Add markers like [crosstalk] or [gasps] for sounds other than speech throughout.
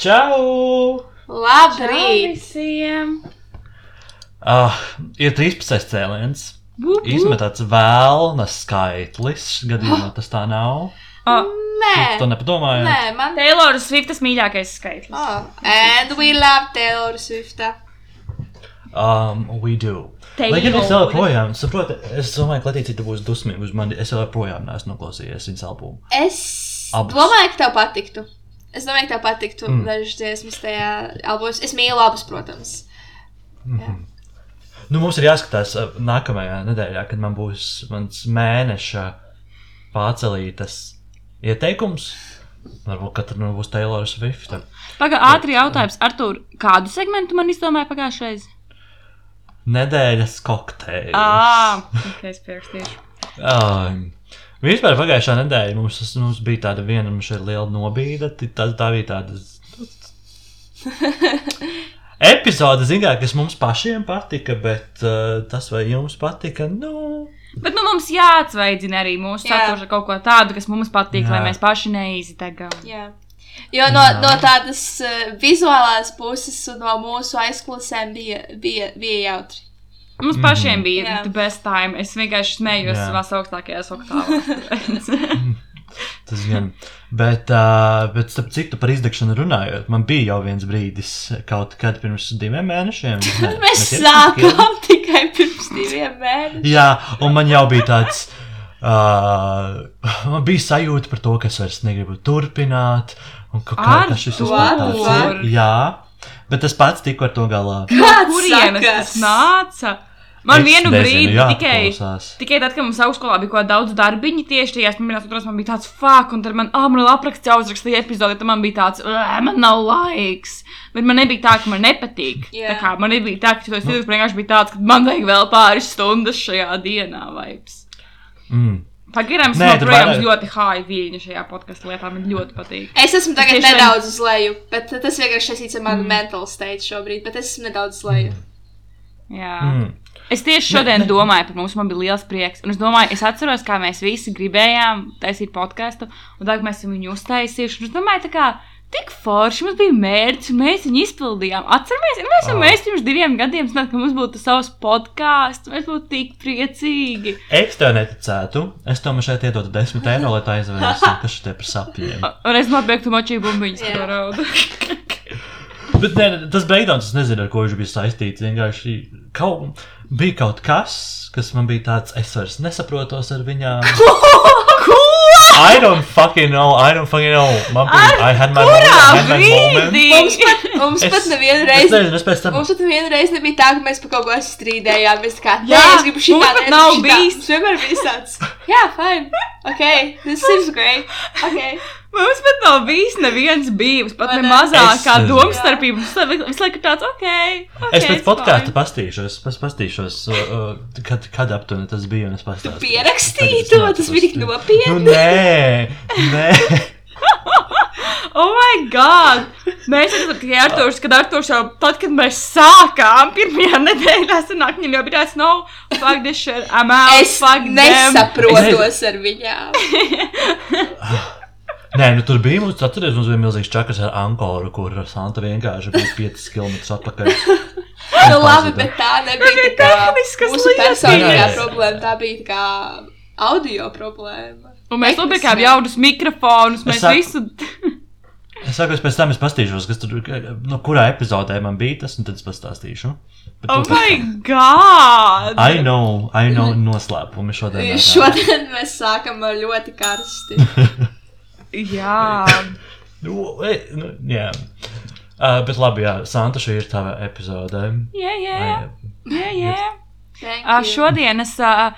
Čau! Labrīt! visiem! Uh, ir 13 cēliens. Vup. Īstenībā tāds vēlnas skaitlis. Gadījumā tas tā nav. Oh, Nē, To nepadomāju. nē, man. Taylor Swiftas mīļākais skaitlis. Oh, and we love Taylor Swift. Um, we do. Taylor. Lai gan es vēl projām, saprotu, es domāju, ka Latīcija tu būs dusmīga uz mani. Es vēl projām neesmu noklausījies viņas albumu. Es Abas. domāju, ka tev patiktu. Es domāju, ka tev patiktu Mm. mm. dažas dziesmas tajā albumā. Es mīlu abas, protams. Nu, mums ir jāskatās nākamajā nedēļā, kad man būs mans mēneša pārcelītas ieteikums. Varbūt katra no būs Taylor Swift. Pagaidām, ātri jautājums. Artur, kādu segmentu man izdomāja pagājušajā reizē? Nedēļas kokteils. Ah, ok, es pierakstīšu. Um, vispār pagājušā nedēļa mums, mums bija tāda viena liela nobīde. Tā, tā bija tāda [laughs] epizode, zinām, kas mums pašiem patika, bet uh, tas, vai jums patika, nu. Bet nu, mums jāatsveidzina arī mūsu ar kaut ko tādu, kas mums patīk, Jā. lai mēs paši neiztegam. Jā. Jo no, Jā. no tādas uh, vizuālās puses un no mūsu aizklausēm bija, bija, bija jautri. Mums Mhm. pašiem bija Jā. the best time. Es vienkārši smējos Jā. savās augstākajās oktāvās. [laughs] Tas gan. Bet, uh, bet starp citu, par izdegšanu runājot, man bija jau viens brīdis, kaut kad pirms diviem mēnešiem. [laughs] Ne, Mēs sākām tikai pirms diviem mēnešiem. Jā, un man jau bija tāds. Uh, man bija sajūta par to, ka es vairs negribu turpināt. Un ka, kā, ka šis ir. Jā, bet es pats tiku ar to galā. Kurienes tas nāca? Man Es vienu brīdi tikai. Tikai tad, kad mums augstskolā bija kaut kāda daudz darbiņu, tieši tajās pirmajās turās man bija tāds fuck, un tad man, ah, man apraksts jāuzrakstīja epizode, tad man bija tāds, "Ugh, man nav laiks. Bet man nebija tā, ka man nepatīk. Jā. Tā kā man nebija tā, ka tas nu. vienkārši bija tāds, ka man vajag vēl pāris stundas šajā dienā, vibes. Mm. Pagaidām, es joprojām vairāk- ļoti hāju viļņu šajā podkāstu lietā, man ļoti patīk. Es esmu tagad Tieši nedaudz uz leju, bet tas vienkārši ar manu mm. mental state šobrīd, bet es esmu nedaudz uz leju. Jā. Mm. Es tieši šodien domāju par mums, man bija liels prieks. Un es domāju, es atceros, kā mēs visi gribējām taisīt podkāstu, un tagad mēs viņu uztaisījuši. Un Es domāju, tā kā tik forši mums bija mērķis, un mēs viņu izpildījām. Atceramies, ja mēs jau Ah. mēs pirms diviem gadiem zinājām, ka mums būtu savs podkāsts, mēs būtu tik priecīgi. Es tev neticētu. Es tev šeit iedodu 10 eiro, lai tā izvērstu, kas šeit ir par sapņiem. [laughs] Un es nopirktu močiju bumbiņas, Jā. ko raudu. Bet ne, tas beigās es nezinu, ar ko viņš bija saistīts. Vienkārši kaut, bija kaut kas, kas man bija tāds, es vairs nesaprotos ar viņām. [laughs] I don't fucking know, I don't fucking know. Man bija, I had my moment, I had my moment. brīdī? Mums pat, mums Es- pat nevienu Es reizi. nezinu, es pēc tam. Mums pat nevienu reizi nebija tā, ka mēs par kaut ko strīdējāmies. Kā, Jā, jā, es gribu šī mums pat nav bijis. Tas vienmēr bija tāds. [laughs] Jā, fine. Ok, this seems great. Ok. Mums pat nav bijis neviens bijis, pat ne mazākā Es- domstarpība. Mums visu laiku ir tāds, ok. okay Es pēc fine. pastīšos, pas, pastīšos uh, kad, kad aptuveni tas bija. un es Tagad es to, tas bija tik Nu, nopietni. nē, nē. [laughs] Oh, my God! Mēs esam tikai Arthurs, kad Arthurs jau tad, kad mēs sākām, pirmajā [laughs] nedēļā, sanāk, viņam jau bija tāds, no, fuck this shit, I'm out, Es fuck them. nesaprotos ar viņām. [laughs] Nē, nu tur bija mums, atcerieties, mums bija milzīgs čakars ar Ankoru, kur Santa vienkārši bija 5 km atpakaļ. [laughs] Nu, labi, bet tā nebija bija tā kā tehniskas mūsu lietas. personīgā problēma. Tā bija tā kā audio problēma. Un mēs nopirkām jaunus mikrofonus, mēs saku- visu. [laughs] Es saku, es pēc tam es pastīšos, kas tur, no kurā epizodē man bija tas, un tad es pastāstīšu. Bet Oh, my God! I know, I know [laughs] noslēpumi šodien. Šodien mēs sākam ar ļoti karsti. Jā, [laughs] Nu, e, nu, jā. Uh, bet labi, jā, Santa, šī ir tava epizode. jā, jā, jā, jā. Thank Uh, you. šodienas uh,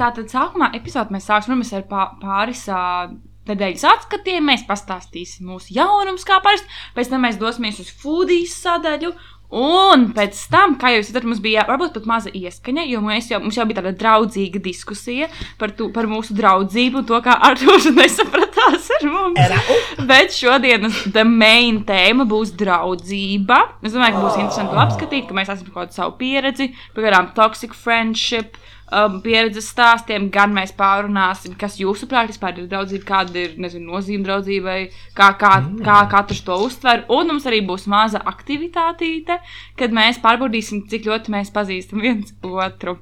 tātad sākumā epizodē mēs sāksim runāt ar pā, pāris uh, nedēļas atskatiem. Mēs pastāstīsim mūsu jaunumus, kā parasti. Pēc tam mēs dosimies uz foodijas sadaļu. Un pēc tam, kā jau jūs redzat, mums bija varbūt pat maza ieskaņa, jo mēs jau, mums jau bija tāda draudzīga diskusija par, tu, par mūsu draudzību to, kā Arthurs [laughs] nesapratās ar mums. Bet šodienas the main tēma būs draudzība. Es domāju, ka būs interesanti to apskatīt, ka mēs esam kaut kādu savu pieredzi, piemēram, toxic friendship um, pieredzes stāstiem, gan mēs pārunāsim, kas jūsuprāt vispār ir draudzība, kāda ir nezinu, nozīme draudzībai, kā, kā, mm. kā katrs to uztver. Un mums arī būs maza aktivitātīte, kad mēs pārbaudīsim, cik ļoti mēs pazīstam viens otru.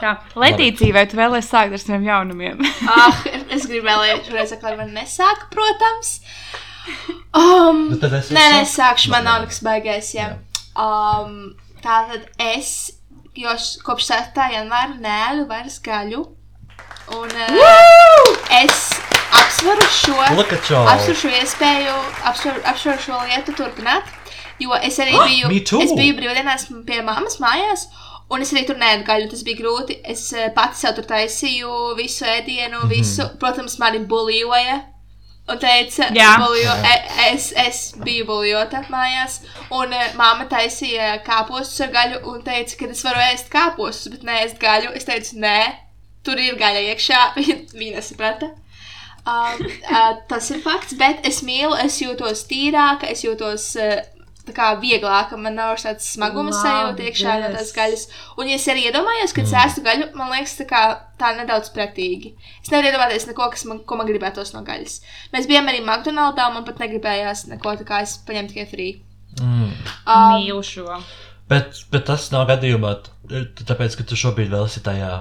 Tā, Letīcija, vai tu vēlēsies sākt ar saviem jaunumiem? Ah, es gribēju, šoreiz atkal man nesāka, protams. Um, Bet tad es nē, nē, sāku? sākšu, man nav nekas baigais, jā. Um, tātad es, jo kopš 7. janvāra nēlu vairs gaļu. Un uh, es apsveru šo, apsveru šo iespēju, apsveru, apsveru šo lietu turpināt. Jo es arī biju, Me too. es biju brīvdienās pie mammas mājās. Un es arī tur nēdu gaļu, tas bija grūti. Es eh, pati sev tur taisīju visu ēdienu, Mhm. visu. Protams, mani bulījoja. Un teica, Jā. e, es, es biju buļļota mājās, un uh, māma taisīja kāpostus ar gaļu, un teica, ka es varu ēst kāpostus, bet neēst gaļu. Es teicu, nē, tur ir gaļa iekšā. [laughs] Viņa nesaprata. Um, uh, tas ir fakts, bet es mīlu, es jūtos tīrāka, es jūtos uh, tā kā vieglāka. Man nav tāds smaguma Labi, sajūta iekšā no tās gaļas. Un, ja es arī iedomājos, kad es ēstu gaļu, man liekas, tā, kā, tā nedaudz pretīgi. Es nevaru iedomāties neko, kas man, ko man gribētos no gaļas. Mēs bijām arī McDonald's, un man pat negribējās neko tā kā es paņēmu tikai free. Mm. Um, Mīlu šo. Bet, bet tas nav gadījumā, tāpēc, ka tu šobrīd vēl esi tajā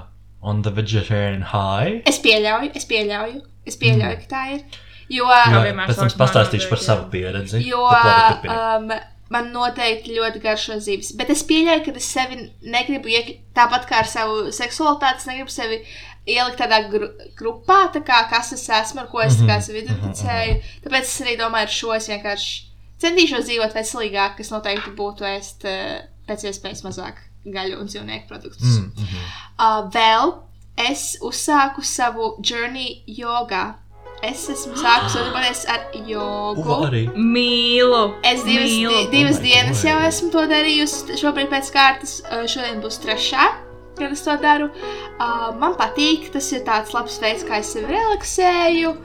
on the vegetarian high. es pieļauju, es pieļauju, es pieļauju, ka tā ir. Jo, Jo, pēc tam pastāstīšu par savu pieredzi. Jo um, man noteikti ļoti garšo zīmes. Bet es pieļauju, ka es sevi negribu iekļūt tāpat kā ar savu seksualitāti. Es negribu sevi ielikt tādā gru grupā, tā kā kas es esmu, ar ko es Mhm, -hmm. sevi identificēju. Tāpēc es arī domāju, ar šo es vienkārši centīšos dzīvot veselīgāk, kas noteikti būtu ēst uh, pēc iespējas mazāk gaļu un dzīvnieku produktus. Mm, mhm. Uh, vēl es uzsāku savu journey jogā. Es esmu sākusi nodarboties ar jogu. Mīlu. Es divas, Mīlu. di, divas Oh dienas God. jau esmu to darījusi. Šobrīd pēc kārtas, uh, šodien būs trešā, kad es to daru. Uh, man patīk, tas ir tāds labs veids, kā es sevi relaksēju.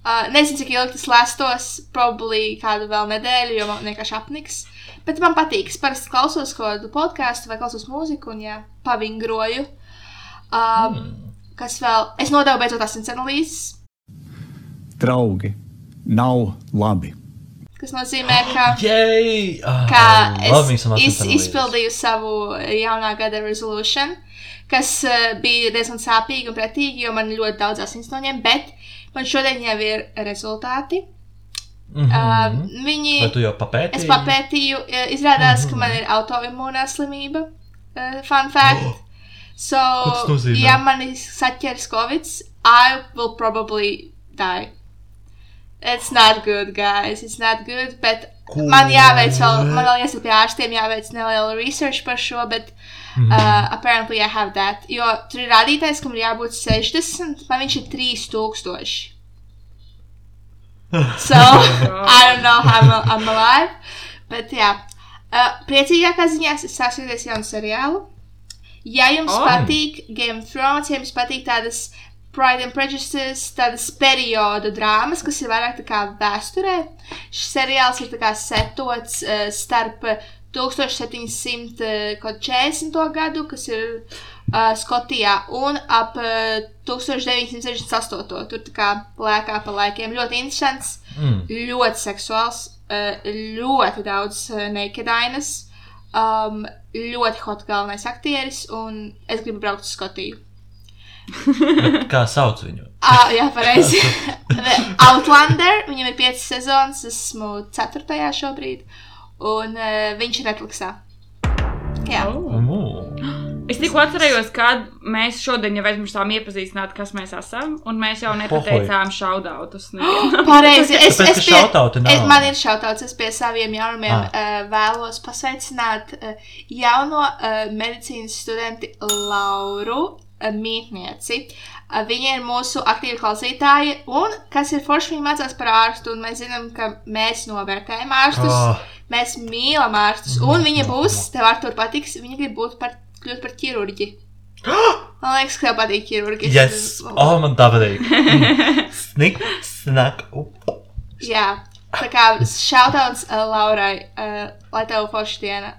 Uh, nezinu, cik ilgi tas lastos, probably kādu vēl nedēļu, jo man vienkārši apniks. Bet man patīk, es parasti klausos kādu podkāstu vai klausos mūziku un jā, pavingroju. Um, Mm. Kas vēl? Es nodevu beidzot asins analīzes, Draugi, nav labi. kas nozīmē, ka. Yay! Love me es iz, izpildīju savu jaunā gada resolution, kas uh, bija diezgan sāpīgi un pretīgi, jo man ļoti daudz asins noņēma, bet man šodien jau ir rezultāti. Mhm. Uh, viņi, jau papētīji? es papētīju, uh, izrādās, ka man ir autoimūnā slimība. Uh, fun fact. So, tas nozīmē? ja man ir saķeris Covid, I will probably die. It's not good, guys. It's not good, bet Ko? Man jāveic vēl, man vēl jāsaka pie ārstiem, jāveic neliela research par šo, bet Mhm. uh, apparently I have that. Jo tur ir rādītājs, kam ir jābūt 60, man viņš ir 3000. [laughs] So, I don't know how I'm, I'm alive. Bet jā, uh, priecīgākā ziņā es sāku skatīties jaunu seriālu. Ja jums oh. patīk Game of Thrones, ja jums patīk tādas Pride and Prejudice, tādas periodu drāmas, kas ir vairāk tā kā vēsturē, šis seriāls ir tā kā setots uh, starp 1740. gadu, kas ir uh, Skotijā, un ap uh, 1968. Tur tā kā lēkā pa laikiem. Ļoti interesants, Mm. ļoti seksuāls, uh, ļoti daudz uh, nakedainas, um, ļoti hot galvenais aktieris, un es gribu braukt uz Skotiju. Kā sauc viņu? [laughs] Ah, jā, pareizi. [laughs] Outlander, viņam ir piecas sezonas, esmu ceturtajā šobrīd, un uh, viņš ir Netflixā. Jā, Oh. Es tikko atcerējos, kad mēs šodien jau aizmirstām iepazīstināt, kas mēs esam, un mēs jau nepateicām šaudautus. nevienam. [gasps] pareizi. Es, Tāpēc, es ka pie, es, man ir šautauts, es pie saviem jaunumiem Ah. uh, vēlos pasveicināt uh, jauno uh, medicīnas studenti Lauru Mītnieci. Viņa ir mūsu aktīva klausītāja, un kas ir forši, viņa mācās par ārstu, mēs zinām, ka mēs novērtējam ārstus. Oh. Mēs mīlam ārstus, un viņa būs, tev ar to patiks, viņa grib būt par, kļūt par ķirurģi. [gasps] Man liekas, ka tev patīk ķirurģi. Yes! Oh, man tā patīk. Mm. Snik, snak. Jā, Tā kā šautauts uh, Laurai, uh, lai tev forši diena.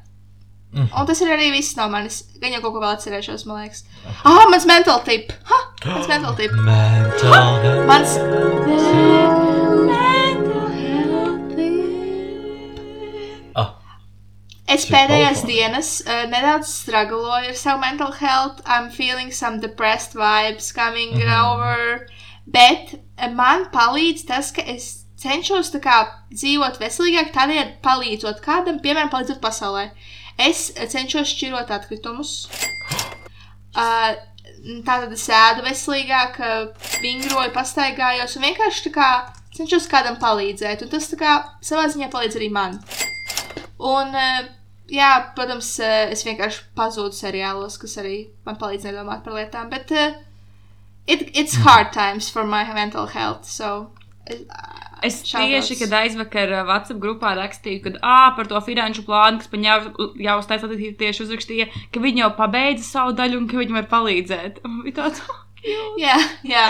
Mhm. Un tas ir arī viss no manis. Gan jau kaut ko vēl atcerēšos, man liekas. Ah, mans mental tip! Ha! Mans mental tip! Mental. Mans. Ah, Es pēdējās dienas uh, nedaudz strugloju ar savu mental health. I'm feeling some depressed vibes coming Mhm. over. Bet uh, man palīdz tas, ka es cenšos kā dzīvot veselīgāk, tādējādi palīdzot kādam, piemēram, palīdzot pasaulē. Es cenšos šķirot atkritumus. Uh, [gasps] Tātad es ēdu veselīgāk, uh, vingroju, pastaigājos un vienkārši kā cenšos kādam palīdzēt. Un tas kā savā ziņā palīdz arī man. Un, uh, jā, protams, uh, es vienkārši pazūdu seriālos, kas arī man palīdz nedomāt par lietām. Bet uh, it, it's hard times for my mental health. So, uh, Es Shoutouts. tieši, kad aizvakar uh, WhatsApp grupā rakstīju, ka ā, par to finanšu plānu, kas man jau, jau attiecīgi tieši uzrakstīja, ka viņi jau pabeidza savu daļu un ka viņi var palīdzēt. Tāds, jā, jā.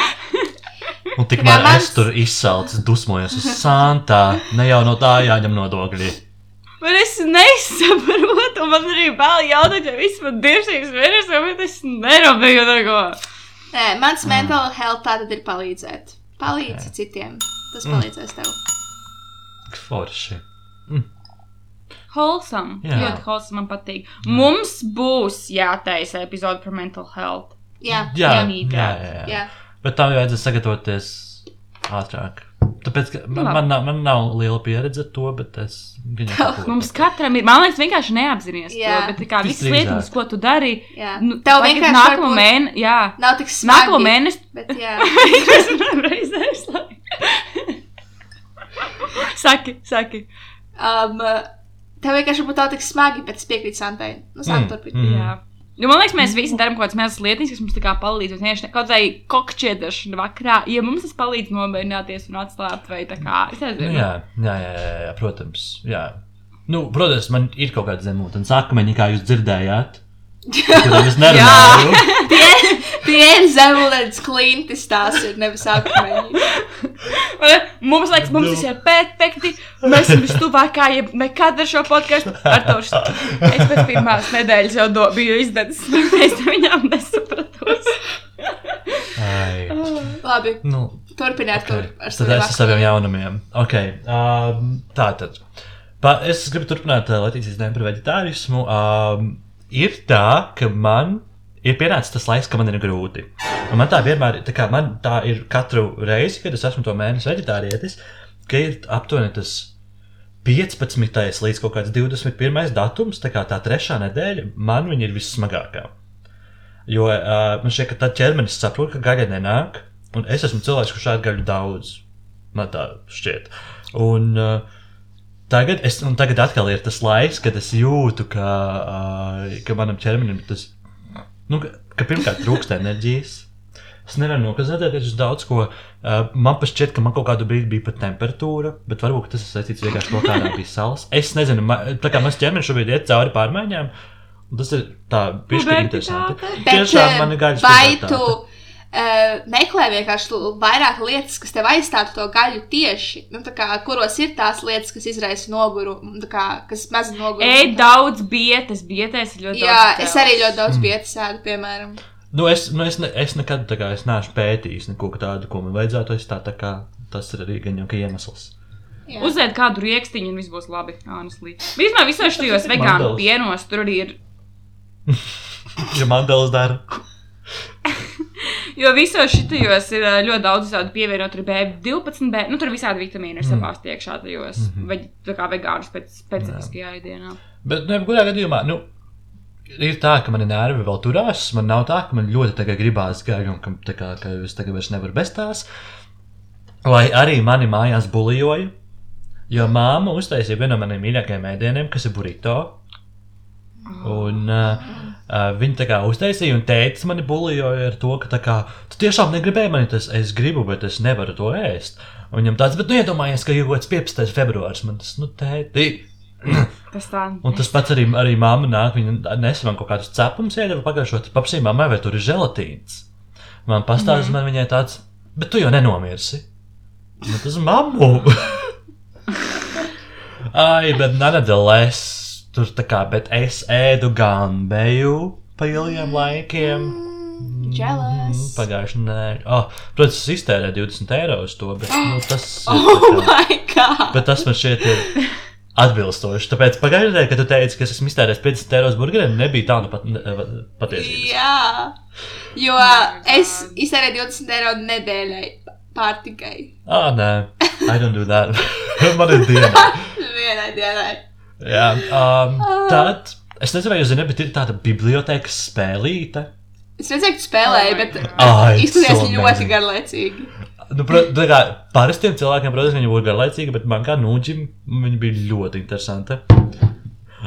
[laughs] Un tikmēr mans- es tur izsalcis, dusmojos uz Santā. Ne jau no tā jāņem nodokļi. Bet es nesaprotu, un man arī vēl jautājums, ja viss man dirsīs virsū, bet es nerabīju neko. Nē, mans mental health tātad ir palīdzēt. Palīdzi citiem. Tas palīdzēs tev. Forši. Wholesome. Jā. Ļoti wholesome man patīk. Mums būs jātaisa epizode par mental health. Jā, Jā, jā, jā, jā. jā. jā. Bet tam vajadzēs sagatavoties ātrāk. Tāpēc, ka man, man, nav, man nav liela pieredze ar to, bet es. [laughs] Mums katram ir, man liekas, vienkārši neapzināties to, Jā. bet tā kā visas lietas, ko tu dari, jā. nu, Tev vienkārši nākamo varbūt mēnesi, jā, Nav tik smagi. nākamo mēnesi Bet, jā. [laughs] [laughs] Es nevaru reizēs, lai- [laughs] Saki, saki. Um, tev vienkārši būtu tā tik smagi, bet es piekrītu Santai. Nu, Santa Mm, turpina. mm. Jā. Nu, man liekas, mēs visi darām kaut kādas mazas lietas, kas mums palīdz. Vienkārši kaut kādai kokšķiedāšanai vakarā, ja mums tas palīdz nomierināties un atslābt, vai tā kā. Es Nu, nezinu. jā, jā, jā, jā, jā, protams. Jā. Nu, protams, man ir kaut kāda zemūdens akmeņi, kā jūs dzirdējāt. [laughs] Kuriem es nerunāju. [laughs] Tie, ir zemūdens klintis, tās ir nevis akmeņi. Mums liekas, mums tas ir perfekti. Mēs esam vistuvākā, ja nekad ar šo podkāstu. Ar to š- es pēc pirmās nedēļas jau do, biju izdevis. [laughs] Es viņām nesapratos. Ai. Labi, Nu, turpiniet okay. tur ar Tad es ar saviem jaunumiem. Okay. Um, tā tad. Pa, es gribu turpināt uh, Latvijas nezinu par vegetārismu. Um, ir tā, ka man ir pienācis tas laiks, ka man ir grūti. Un man tā vienmēr ir, tā kā tā ir katru reizi, kad es esmu to mēnesi vegetārietis, ka ir aptuveni tas 15. līdz kaut kāds 21. datums, tā kā tā trešā nedēļa, man viņa ir vissmagākā. Jo uh, man šķiet, ka tad ķermenis saprot, ka gaļa nenāk, un es esmu cilvēks, kurš ēd gaļu daudz. Man tā šķiet. Un, uh, Tagad, es, tagad atkal ir tas laiks, kad es jūtu, ka, uh, ka manam ķermenim ir tas, nu, ka, ka pirmkārt trūkst enerģijas. Es nevaru nokoncentrēties uz daudz ko. Uh, man šķiet, ka man kaut kādu brīdi bija pat temperatūra, bet varbūt tas ir saistīts vienkārši ar to, kādā bija saules. Es nezinu, ma, tā kā mans ķermenis šobrīd iet cauri pārmaiņām, tas ir tā pišķi interesanti. Tiešām man ir gaļas uh, meklē vienkārši vairāk lietas, kas tev aizstātu to gaļu tieši? Nu, tā kā, kuros ir tās lietas, kas izraisa noguru, kā, kas mazina noguru? Ej, daudz bietas, bietēs ir ļoti Jā, daudz. es arī ļoti daudz vietas ēdu, piemēram. Nu, es, nu, es, ne, es nekad tā kā, es neesmu pētījis neko tādu, ko man vajadzētu. Es tā, tā kā, tas ir arī gan jau ka iemesls. Jā. Uzliet kādu rīkstiņu, un viss būs labi. Honestly. Vispār visos šajos [laughs] vegānu pienos tur arī ir. [laughs] Ja man dēls dara, [laughs] Jo visos šitajos ir ļoti daudz tādu pievienot, tur ir B12, B. Nu, tur visādi vitamīni ir Mm. sabāzti iekšā tajos. Mm -hmm. Vai tā kā vegānu spēc, specifiskajā ēdienā. bet, nu, jebkurā gadījumā, nu, ir tā, ka mani nervi vēl turās. Man nav tā, ka man ļoti tagad gribās gaļu, un ka, kā, ka es tagad vairs nevaru bez tās. Lai arī mani mājās bulijoja, jo māma uztaisīja vienu no maniem mīļākajiem ēdieniem, kas ir burrito. Un uh, uh, viņi tā kā uztaisīja, un tētis mani bulijoja ar to, ka kā, tu tiešām negribēji mani tas, es gribu, bet es nevaru to ēst. Un viņam tāds, bet nu iedomājies, ka ir kaut kāds 15. februāris, man tas, nu, tēti. [clears throat] Tas tā. Un tas pats arī, arī mamma nāk, viņa nesa man kaut kādus cepumus, iedeva pagājušot, paprasīja mammai, vai tur ir želatīns. Man pastāstīja, mm. man viņai tāds, bet tu jau nenomirsi. Nu, tas mammu. [laughs] Ai, bet nonetheless, tur tā kā, bet es ēdu gambeju pa ilgiem laikiem. Jealous. Pagājušajā nedēļā. Oh, protams, es iztērēju 20 eiro uz to, bet nu, [gasps] tas, Oh my god! bet tas man šķiet ir atbilstoši. Tāpēc pagājušajā nedēļā, kad tu teici, ka es esmu iztērējis 50 eiro uz burgeriem, nebija tā nu pat ne- patiesības. Jā, jo es iztērēju 20 eiro nedēļai pārtikai. Ah, nē, I don't do that. [laughs] man ir diena. [laughs] Vienai dienai. Jā, um, tad. Es nezinu, vai jūs zināt, bet ir tāda bibliotekas spēlīte. Es redzēju, ka tu spēlēji, bet Ah, it's izklausījās so ļoti garlaicīgi. Nu, parastiem cilvēkiem, protams, viņi būtu garlaicīgi, bet man kā nūģim, viņi bija ļoti interesanti.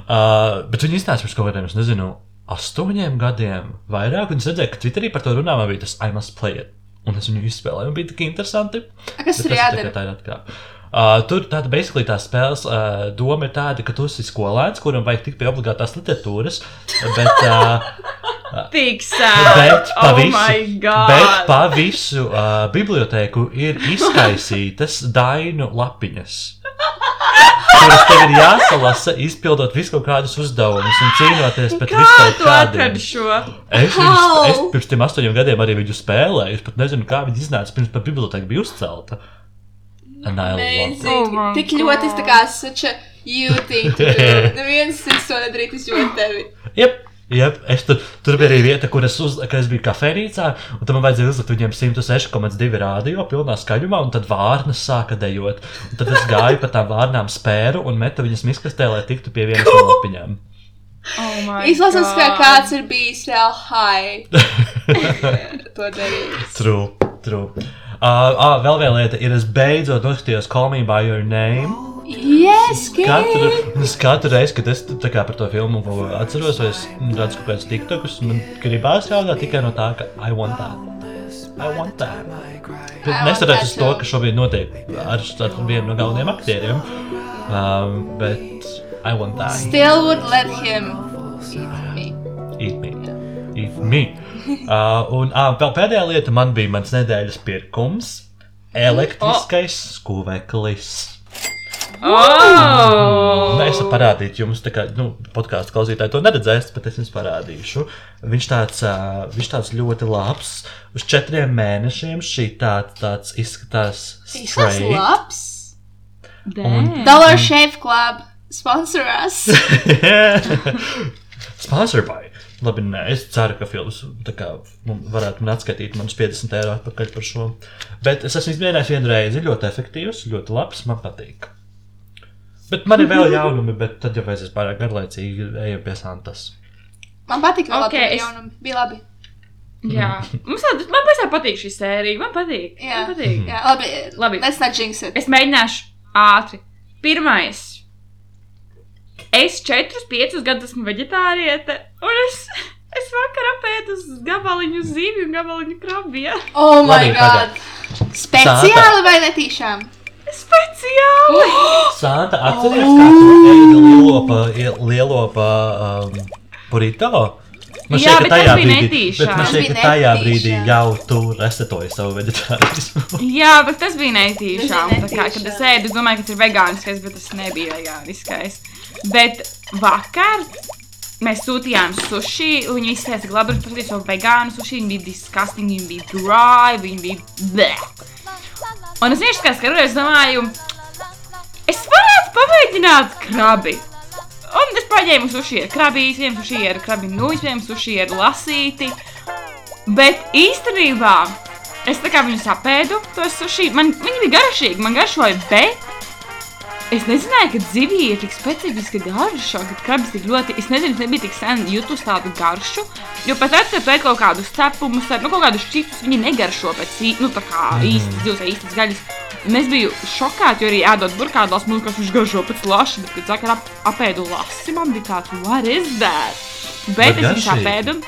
Uh, bet viņi iznāca pirms kaut kādiem, es nezinu, astoņiem gadiem vairāk, un es redzēju, ka Twitterī par to runā, man bija tas I must play it. Un es viņu izspēlēju, un bija tik interesanti. A, Kas ir jādara? tā ir atkāpe. Uh, tur tāda basically tā spēles uh, doma ir tāda, ka tu esi skolēns, kuram vajag tikt pie obligātās literatūras, bet, uh, [laughs] sēž. bet pa Oh visu, bet pa visu uh, bibliotēku ir izkaisītas dainu lapiņas. Kuras tev ir jāsalasa, izpildot visu kaut kādus uzdevumus un cīnoties pret visu kaut kādiem. Es, viņus, es pirms tam astoņiem gadiem arī viņu spēlēju. Es pat nezinu, kā viņi iznāca pirms pat biblioteka bija uzcelta. And I love it. Oh Amazing. Tik ļoti tā kā such a you [laughs] thing. Neviens cits to nedarīt izjūt tevi. Jep, jep. Es tur, tur bija arī vieta, kur es, uz, es biju kafejnīcā, un tam man vajadzēja uzlikt viņiem 106,2 rādio pilnā skaļumā, un tad vārnas sāka dejot. Un tad es gāju pa tām vārnām spēru un metu viņas miskastē, lai tiktu pie vienas no lapiņām. Oh ka God. kāds ir bijis real high. [laughs] to darīt. True, true. Uh, vēl viena lieta ir, es beidzot noskatījos Call Me By Your Name. Yes, Katru, katru reizi, kad es kā par to filmu atceros, vai es redzu kaut kādus tiktokus, man gribās jautāt tikai no tā, ka I want that. I want that. Neskatoties uz to, ka šobrīd notiek ar, ar vienu no galvenajiem aktieriem, um, bet I want that. Still would let him eat me. Eat me. Eat me. [laughs] Uh, un uh, vēl pēdējā lieta man bija mans nedēļas pirkums. Elektriskais skūveklis. Oh! Nē, es varu parādīt jums, kā nu, podkāstu klausītāji to neredzēs, bet es jums parādīšu. Viņš tāds, uh, viņš tāds ļoti labs. Uz četriem mēnešiem šī tā, tāds izskatās straight. labs. Damn. Dollar Shave Club sponsor us. [laughs] Sponsor by. Labi, nē, es ceru, ka kā, nu, varētu man atskaitīt manus 50 eiro atpakaļ par šo. Bet es esmu izmēģinājis vienu reizi. Ļoti efektīvs, ļoti labs, man patīk. Bet man ir vēl jaunumi, bet tad jau aizies pārāk garlaicīgi, ejam pie Santas. Man patīk, ka Ok, okay, es- jaunumi bija labi. Jā, mums tāda, man pašai patīk šī sērija. Man patīk. Jā. Man patīk. Jā, labi. Labi. Let's not jinx it. Es mēģināšu ātri. Pirmais. Es 4, 5 gadus esmu vegetāriete, un es, es vakar apēdu uz gabaliņu zivju un gabaliņu krabiju. Oh my Labi, god. Speciāli vai netīšām? Speciāli! Santa, atceries, kā tu ēdi lielopa, lielopa um, burrito? Man Jā, ka bet tajā tas bija brīdī, netīšām. bet man Tas ka bija tajā brīdī netīšām. jau tu resetoji savu vegetārismu. Jā, bet tas bija netīšām. Tas Tā bija kā, kad es netīšām. ēdu, es domāju, ka tas ir vegāniskais, bet tas nebija vegāniskais. Bet vakar mēs sūtījām sushi, viņi izsēta glabāru par šo vegānu sushi. Viņi bija disgusting, viņi bija dry, viņi bija bleh. Un es vienkārši kā skatos, domāju, es varētu pamēģināt krabi. Un es paņēmu sushi ar krabīs, vienu sushi ar krabi nūjas, vienu sushi ar lasīti. Bet īstenībā es tā kā viņu sapēdu, tos sushi, man viņi bija garšīgi, man garšoja, bet es nezināju, ka zivija ir tik specifiska garša, ka krabis tik ļoti, es nezinu, es nebiju tik sen jutus tādu garšu, jo pat tad, kad ēd kaut kādus cepumus, nu, kaut kādus čipsus, viņi negaršo pēc, nu, tā kā īstas zivs vai īstas gaļas. Un es biju šokāta, jo arī ēdot burkādos, man liekas, viņš garšo pēc laša, bet, kad sakā ap, apēdu lasi, man bija tāds, what is that? Bet, Bet es viņu sapēdu.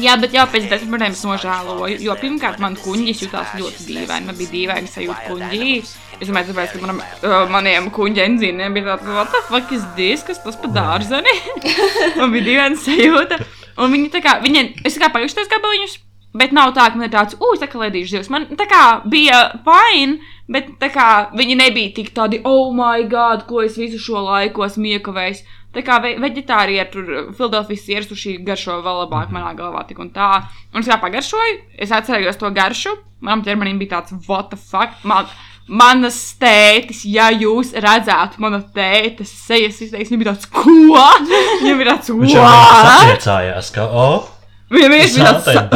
Jā, bet jau pēc desmit minūtēm es nožēloju. Jo pirmkārt, man kuģis jutās ļoti dīvaini. Man bija dīvaini sajūta kuģī. Domāju, tāpēc, ka manam, uh, maniem kuģa enzīniem bija tāds, what the fuck is this, kas tas pa dārzeni? man [laughs] bija dīvaini sajūta. Un viņi tā kā, viņi, es tā kā pajušos gabaliņus, Bet nav tā, ka man ir tāds, ugh, tā kā ledīšu zivs. Man tā kā bija fine, bet tā kā viņi nebija tik tādi, oh, my god, ko es visu šo laiku esmu iekavējis. Tā kā ve veģetārija tur Filadelfijas ierusuši garšo vēl labāk Mhm. manā galvā tik un tā. Un es kā pagaršoju, es atcerējos to garšu. Manam ķermenim bija tāds, what the fuck? Man, manas tētis, ja jūs redzētu manu tētes sejas izteiksmi, bija tāds, ko? Viņam bija tāds, Viņš jau sapriecājās, ka, oh, Viņam bija tāds, sa-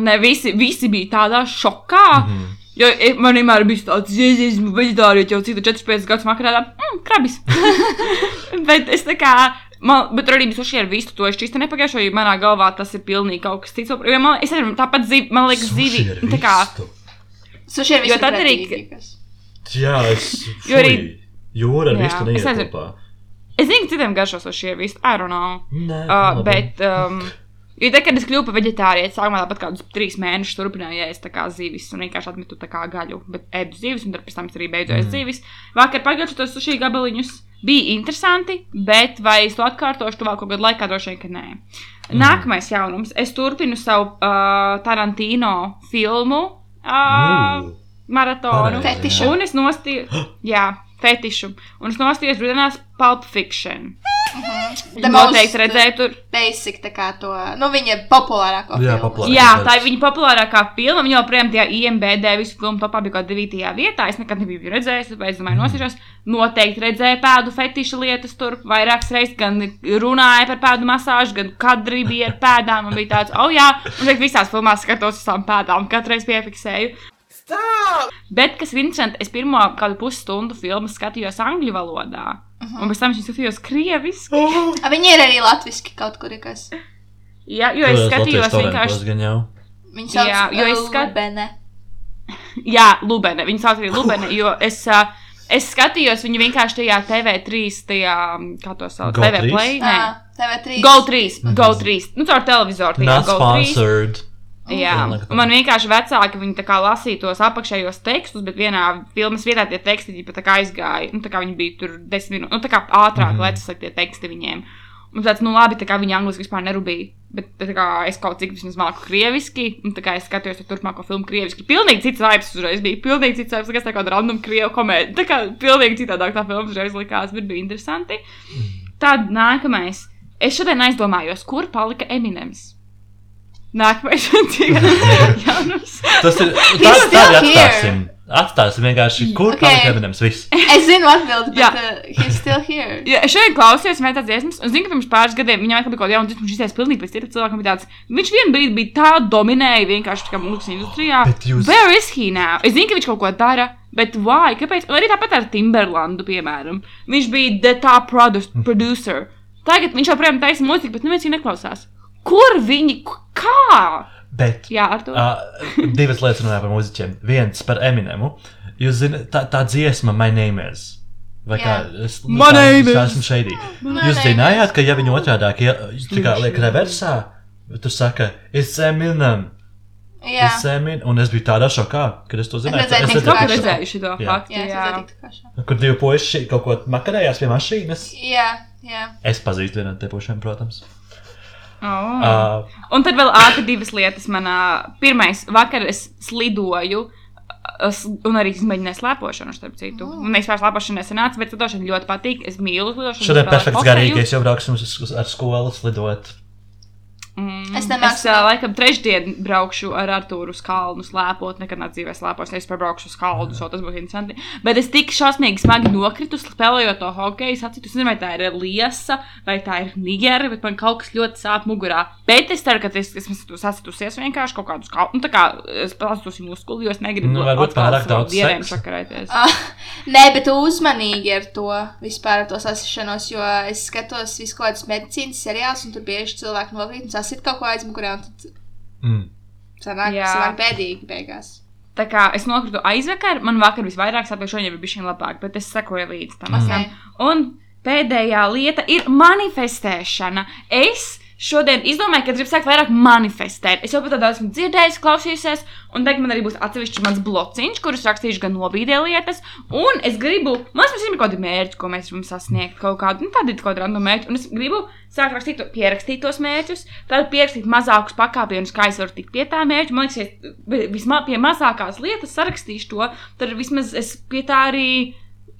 ne, visi, visi bija tādā šokā. Mm. -hmm. Jo e, man vienmēr bija tāds, ka esmu vegetārietis jau citu 4-5 gadus makrā, mm, krabis. [laughs] bet es tā kā, man, bet arī bija suši ar vistu, to es šķisti nepagājušo, jo manā galvā tas ir pilnīgi kaut kas cits. Jo man, es arī tāpat zivi, man liekas, zivi. Tā kā, vistu. Suši ir Jo visi tad arī- pretīgi, kas- Jā, es. Jo arī- Jūra ar vistu es neiet nezinu. kopā. es zinu, ka citiem garšos suši ar vistu, I don't know. Nē, Uh, bet, um, jo tad, kad es kļuvu par vegetārietu, sākumā tāpat kādus trīs mēnešus turpināju ēst tā kā zivis un vienkārši atmetu tā kā gaļu, bet ēdu zivis, un pēc tam es arī beidzu ēst zivis. Vakar pagājušajā tos sushi gabaliņus bija interesanti, bet vai es to atkārtošu tuvāko gadu laikā, droši vien, ka nē. Nākamais jaunums. Es turpinu savu uh, Tarantino filmu uh, Mm. maratonu. Pareizi, Fetišu. Un es nostīju, [gasps] jā, fetišu. Un es nostījos brīdinās Pulp Fiction. The Noteikti redzēju tur. Basic, tā kā to, nu, viņa populārāko Jā, filmu. populārāko. Jā, tā ir viņa populārākā filma. Viņa joprojām tajā IMBD visu filmu topā bija kaut kādā 9. vietā. Es nekad nebiju redzējis, tāpēc es domāju, nosīšos. Noteikti redzēju pēdu fetiša lietas tur vairākas reizes, gan runāja par pēdu masāžu, gan kadri bija ar pēdām. Un bija tāds, oh jā, un šeit visās filmās skatos uz tām pēdām, katru reizi piefiksēju. Stop! Bet, kas ir interesanti, es pirmo kādu pusstundu filmu skatījos angļu valodā. Un pēc tam es skatījos krieviski. [laughs] A, Viņi ir arī latviski kaut kur, kas. Jā, jo es skatījos vienkārši. Viņi sauc Jā, jo es uh, skat- Lubene. [laughs] Jā, Lubene. Viņa sauc arī Lubene, jo es, ā, es skatījos viņu vienkārši tajā TV3, tajā, kā to sauc, Go TV 3? play. Nē, Ā, TV3. Go 3, Go 3. Nu, caur televizoru. Not Go 3. Sponsored. Jā, man vienkārši vecāki viņi lasīja tos apakšējos tekstus, bet vienā filmas vietā tie teksti viņi pat aizgāja. Nu, tā kā viņi bija tur desmit minūtes, nu, tā kā ātrāk mm lecas tie teksti viņiem. Un tāds, nu labi, tā kā viņi angliski vispār nerūpīja. Bet kā es kaut cik vismaz māku krieviski, un tā kā es skatījos turpmāko filmu krieviski. Pilnīgi cits vibes uzreiz bija. Pilnīgi cits vibes, kas tā kā random krievu komēdija. Tā kā pilnīgi citādāk tā filma uzreiz likās, bet bija interesanti. Tad nākamais. Es šodien aizdomājos, kur palika Eminems. Nākamais. [laughs] Tas ir. Tā, He's tā still arī here. atstāsim. Atstāsim vienkārši, kur Okay. palika Eminems. Viss. Es zinu atbildi, bet Jā. uh, he's still here. [laughs] Ja, es šodien klausījos, tāds dziesmas, un zinu, ka pirms pāris gadiem viņam atkal bija kaut kāda jauna dziesma, viņš izteicis pilnīgi pēc cita cilvēka. bija Tāds, viņš vienā brīdī bija tā dominēja vienkārši kā mūzikas industrijā. Bet jūs- Where is he now? Es zinu, ka viņš kaut ko dara, bet why? Kāpēc? Un arī tāpat ar Timberlandu, piemēram. Viņš bija the top produ producer. Tagad viņš joprojām taisa mūziku, bet neviens viņu neklausās. Kur viņi? Kā? Bet. Jā, ar to. Uh, divas lietas runāja par mūziķiem. Viens par Eminemu. Jūs zināt, tā, tā dziesma, My Name is. Vai kā Jā. es name es esmu šeit. Jūs zinājāt, ka ja viņi kā liek reversā, tur saka, it's Eminem. Jā, Eminem. Un es biju tādā šokā, kad es to zināju. redzēju Es Es kā kā šo. redzēju šo Jā. faktu. jā, Jā, pašā. Kur divi puiši kaut ko makarējās pie mašīnas. Jā, jā. Es pazīstu vienu no tiem pušiem, protams. Oh. Uh, Un tad vēl ātri divas lietas. Manā pirmais vakar es slidoju. Es, un arī izmēģināju slēpošanu, starp citu. Oh. Un es vispār slēpošanu nesenācu, bet lidošana ļoti patīk. Es mīlu lidošanu. šodien perfekts garīgais, jau brauksim uz, uz, ar skolu slidot. Mm, Es es nemāku uh, laikam trešdien braukšu ar Artūru uz kalnu slēpot. Nekad nav dzīvē slēpos, es braukšu uz kalnu, so tas būs interesanti. Bet es tik šausmīgi smagi nokritu, spēlējot to hokeju. Es atceros, nezinu, vai tā ir liesa vai tā ir nigera, bet man kaut kas ļoti sāp mugurā. Bet es ceru, ka es esmu sasitusies vienkārši kaut kādus kalnus. Nu, tā kā es pastos muskuli, jo es negribu Nu, varbūt atkal pārāk daudz sakarēties. Nē, bet uzmanīgi ar to vispār ar to sasišanos, jo es skatos visu kaut kādus medicīnas seriālus, un tur bieži cilvēki nokrīt un sasit kaut ko aizmugurē, un tad Mm. sanāk, sanāk bēdīgi beigās. Tā kā es nokritu aizvakar, man vakar visvairāk sāpēja, šodien ir bijis labāk, bet es sekoju līdz tam. Visam. Un pēdējā lieta ir manifestēšana. Es šodien izdomāju, ka gribu sākt vairāk manifestēt. Es jau par to daudz esmu dzirdējis, klausījusies, un tagad man arī būs atsevišķs mans blociņš, kurus rakstīšu gan nobīdē lietas. Un es gribu, man liekas, ir kaut kādi mērķi, ko mēs gribam sasniegt, kaut kādu, nu, tādu kaut kādu random mērķi. Un es gribu sākt rakstīt, pierakstīt tos mērķus, tad pierakstīt mazākus pakāpienus, kā es varu tikt pie tā mērķa. Man liekas, ja vismaz pie mazākās lietas sarakstīšu to, tad vismaz es pie tā arī.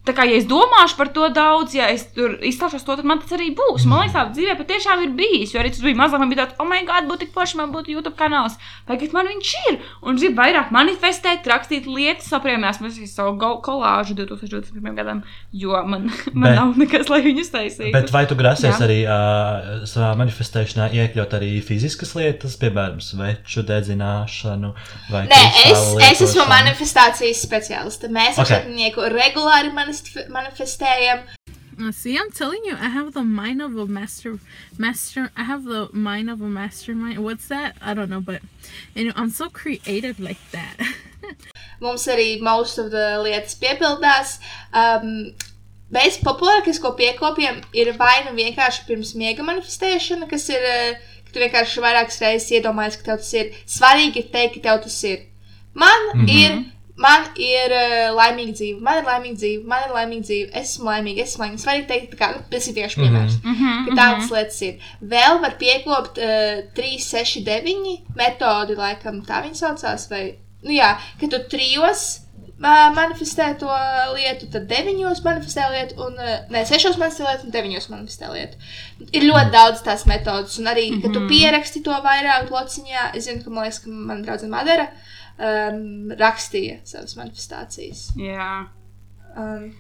Tā kā ja es domāšu par to daudz, ja es tur izstāšos to, tad man tas arī būs. Man liekas, tā dzīvē patiešām ir bijis. Jo arī tas bija mazāk, man bija tāds, oh, my God, būtu tik forši, man būtu YouTube kanāls. Tagad man viņš ir. Un es gribu vairāk manifestēt, rakstīt lietas, saprēmēs, mēs esam savu kolāžu 2021. gadam, jo man, [laughs] man Bet- nav nekas, lai viņus taisītu. Bet vai tu grasies Jā. arī uh, savā manifestēšanā iekļaut arī fiziskas lietas, piemēram, sveču dedzināšanu vai Nē, es, es esmu manifestācijas speciāliste. Mēs ar Ok. šatnieku regulāri manif- manifestējam. Uh, see, I'm telling you, I have the mind of a master, master. I have the mind of a mastermind. What's that? I don't know, but you know, I'm so creative like that. [laughs] Mums arī most of the lietas piepildās. Um, Mēs populārākais, ko piekopjam, ir vai nu vienkārši pirms miega manifestēšana, kas ir, eh, ka tu vienkārši vairākas reizes iedomājies, ka tev tas ir svarīgi ir teikt, ka tev tas ir. Man mm. -hmm. ir. Man ir uh, laimīga dzīve, man ir laimīga dzīve, man ir laimīga dzīve. Es esmu laimīga, es esmu laimīga. Svarīgi teikt, tā kā nu, tas ir vienkārši piemērs. Mm -hmm. Tādas lietas ir. Vēl var piekopt uh, 3, 6, 9 metodi, laikam tā viņi saucās. Vai, nu jā, ka tu trijos uh, manifestē to lietu, tad deviņos manifestē lietu, un uh, ne, sešos manifestē lietu, un deviņos manifestē lietu. Ir ļoti daudz tās metodas, un arī, mm -hmm. kad tu pieraksti to vairāk lociņā, es zinu, ka man liekas, ka man draudzene Madara um, rakstīja savas manifestācijas. Jā. Um,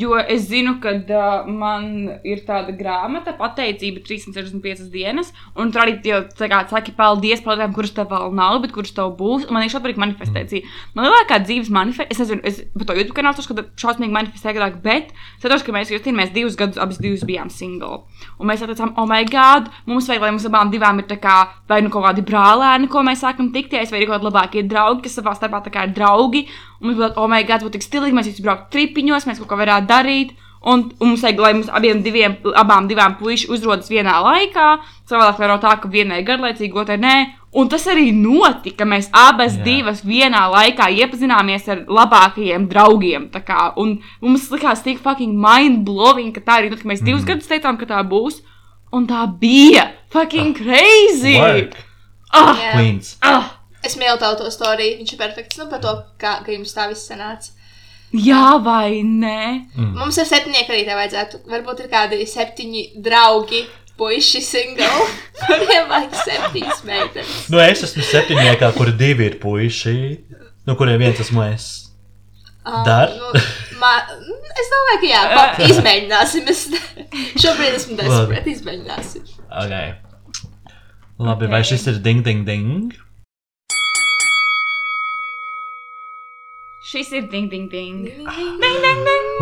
Jo es zinu, ka uh, man ir tāda grāmata, pateicība 365 dienas, un tur arī jau tā kā saki, paldies par lietām, kuras tev vēl nav, bet kuras tev būs. Man ir šobrīd manifestācija. Man lielākā dzīves manifestācija, es nezinu, es par to YouTube kanālu tur skatu šausmīgi manifestēju agrāk, bet es saprotu, ka mēs Justīna, mēs divus gadus abas divas bijām single. Un mēs teicām, oh, my God, mums vajag, lai mums abām divām ir kā vai nu kaut kādi brālēni, ko mēs sākam tikties, vai arī kaut kādi labākie draugi, kas savā starpā ir draugi. Un mēs bijām, oh, my God, būtu tik stilīgi, mēs visi brauktu tripiņos, mēs kaut ko varētu darīt. Un, un mums vajag, lai mums abiem diviem, abām divām puišiem uzrodas vienā laikā. Savādāk var būt tā, ka vienai garlaicīgi, otrai nē. Un tas arī notika. Mēs abas Jā. Divas vienā laikā iepazināmies ar labākajiem draugiem. Kā, un mums likās tik fucking mind blowing, ka tā arī notika. Mēs divus gadus teicām, ka tā būs. Un tā bija fucking crazy! Work, Ah. Queens. ah, Es mīlu tavu to storiju, viņš ir perfekts. Nu, par to, kā, ka jums tā viss sanāca. Jā, vai ne? Mums ar septiņiem arī tā vajadzētu. Varbūt ir kādi septiņi draugi, puiši single, [laughs] kuriem vajag septiņas meitenes. Nu, es esmu septiņniekā, kur divi ir puiši, no kuriem viens esmu es. Ah, Dar? Nu, ma, es domāju, ka jā, pa, [laughs] izmēģināsim. Es, [laughs] šobrīd esmu desperate, izmēģināsim. Okay. Labi, vai šis ir ding, ding, ding? Šis ir ding, ding, ding.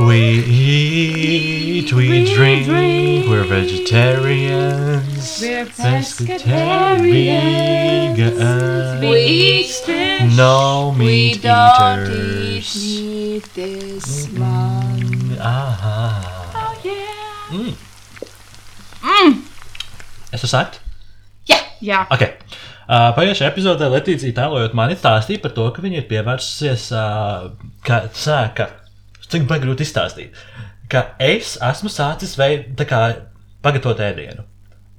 We eat, we We drink, drink. we're vegetarians. We're pescatarians. We eat fish. No We meat don't eat eaters. meat this month. Aha. Oh, yeah. Mm. Mm. Es esmu sakt? Yeah. Jā, Okay. Uh, Pagājušajā epizodē Latīcija tēlojot mani stāstīja par to, ka viņa ir pievērsusies, uh, ka, sāka, cik man grūti izstāstīt, ka es esmu sācis veidot, pagatavot ēdienu.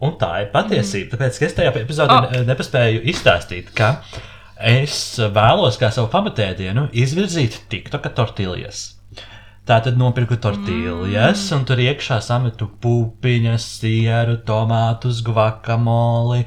Un tā ir patiesība, tāpēc, ka es tajā epizodē Oh. oh. nepaspēju izstāstīt, ka es vēlos kā savu pamatēdienu izvirzīt TikToka tortillas. Tā tad nopirku tortillas, mm. un tur iekšā sametu pupiņas, sieru, tomātus, guacamoli,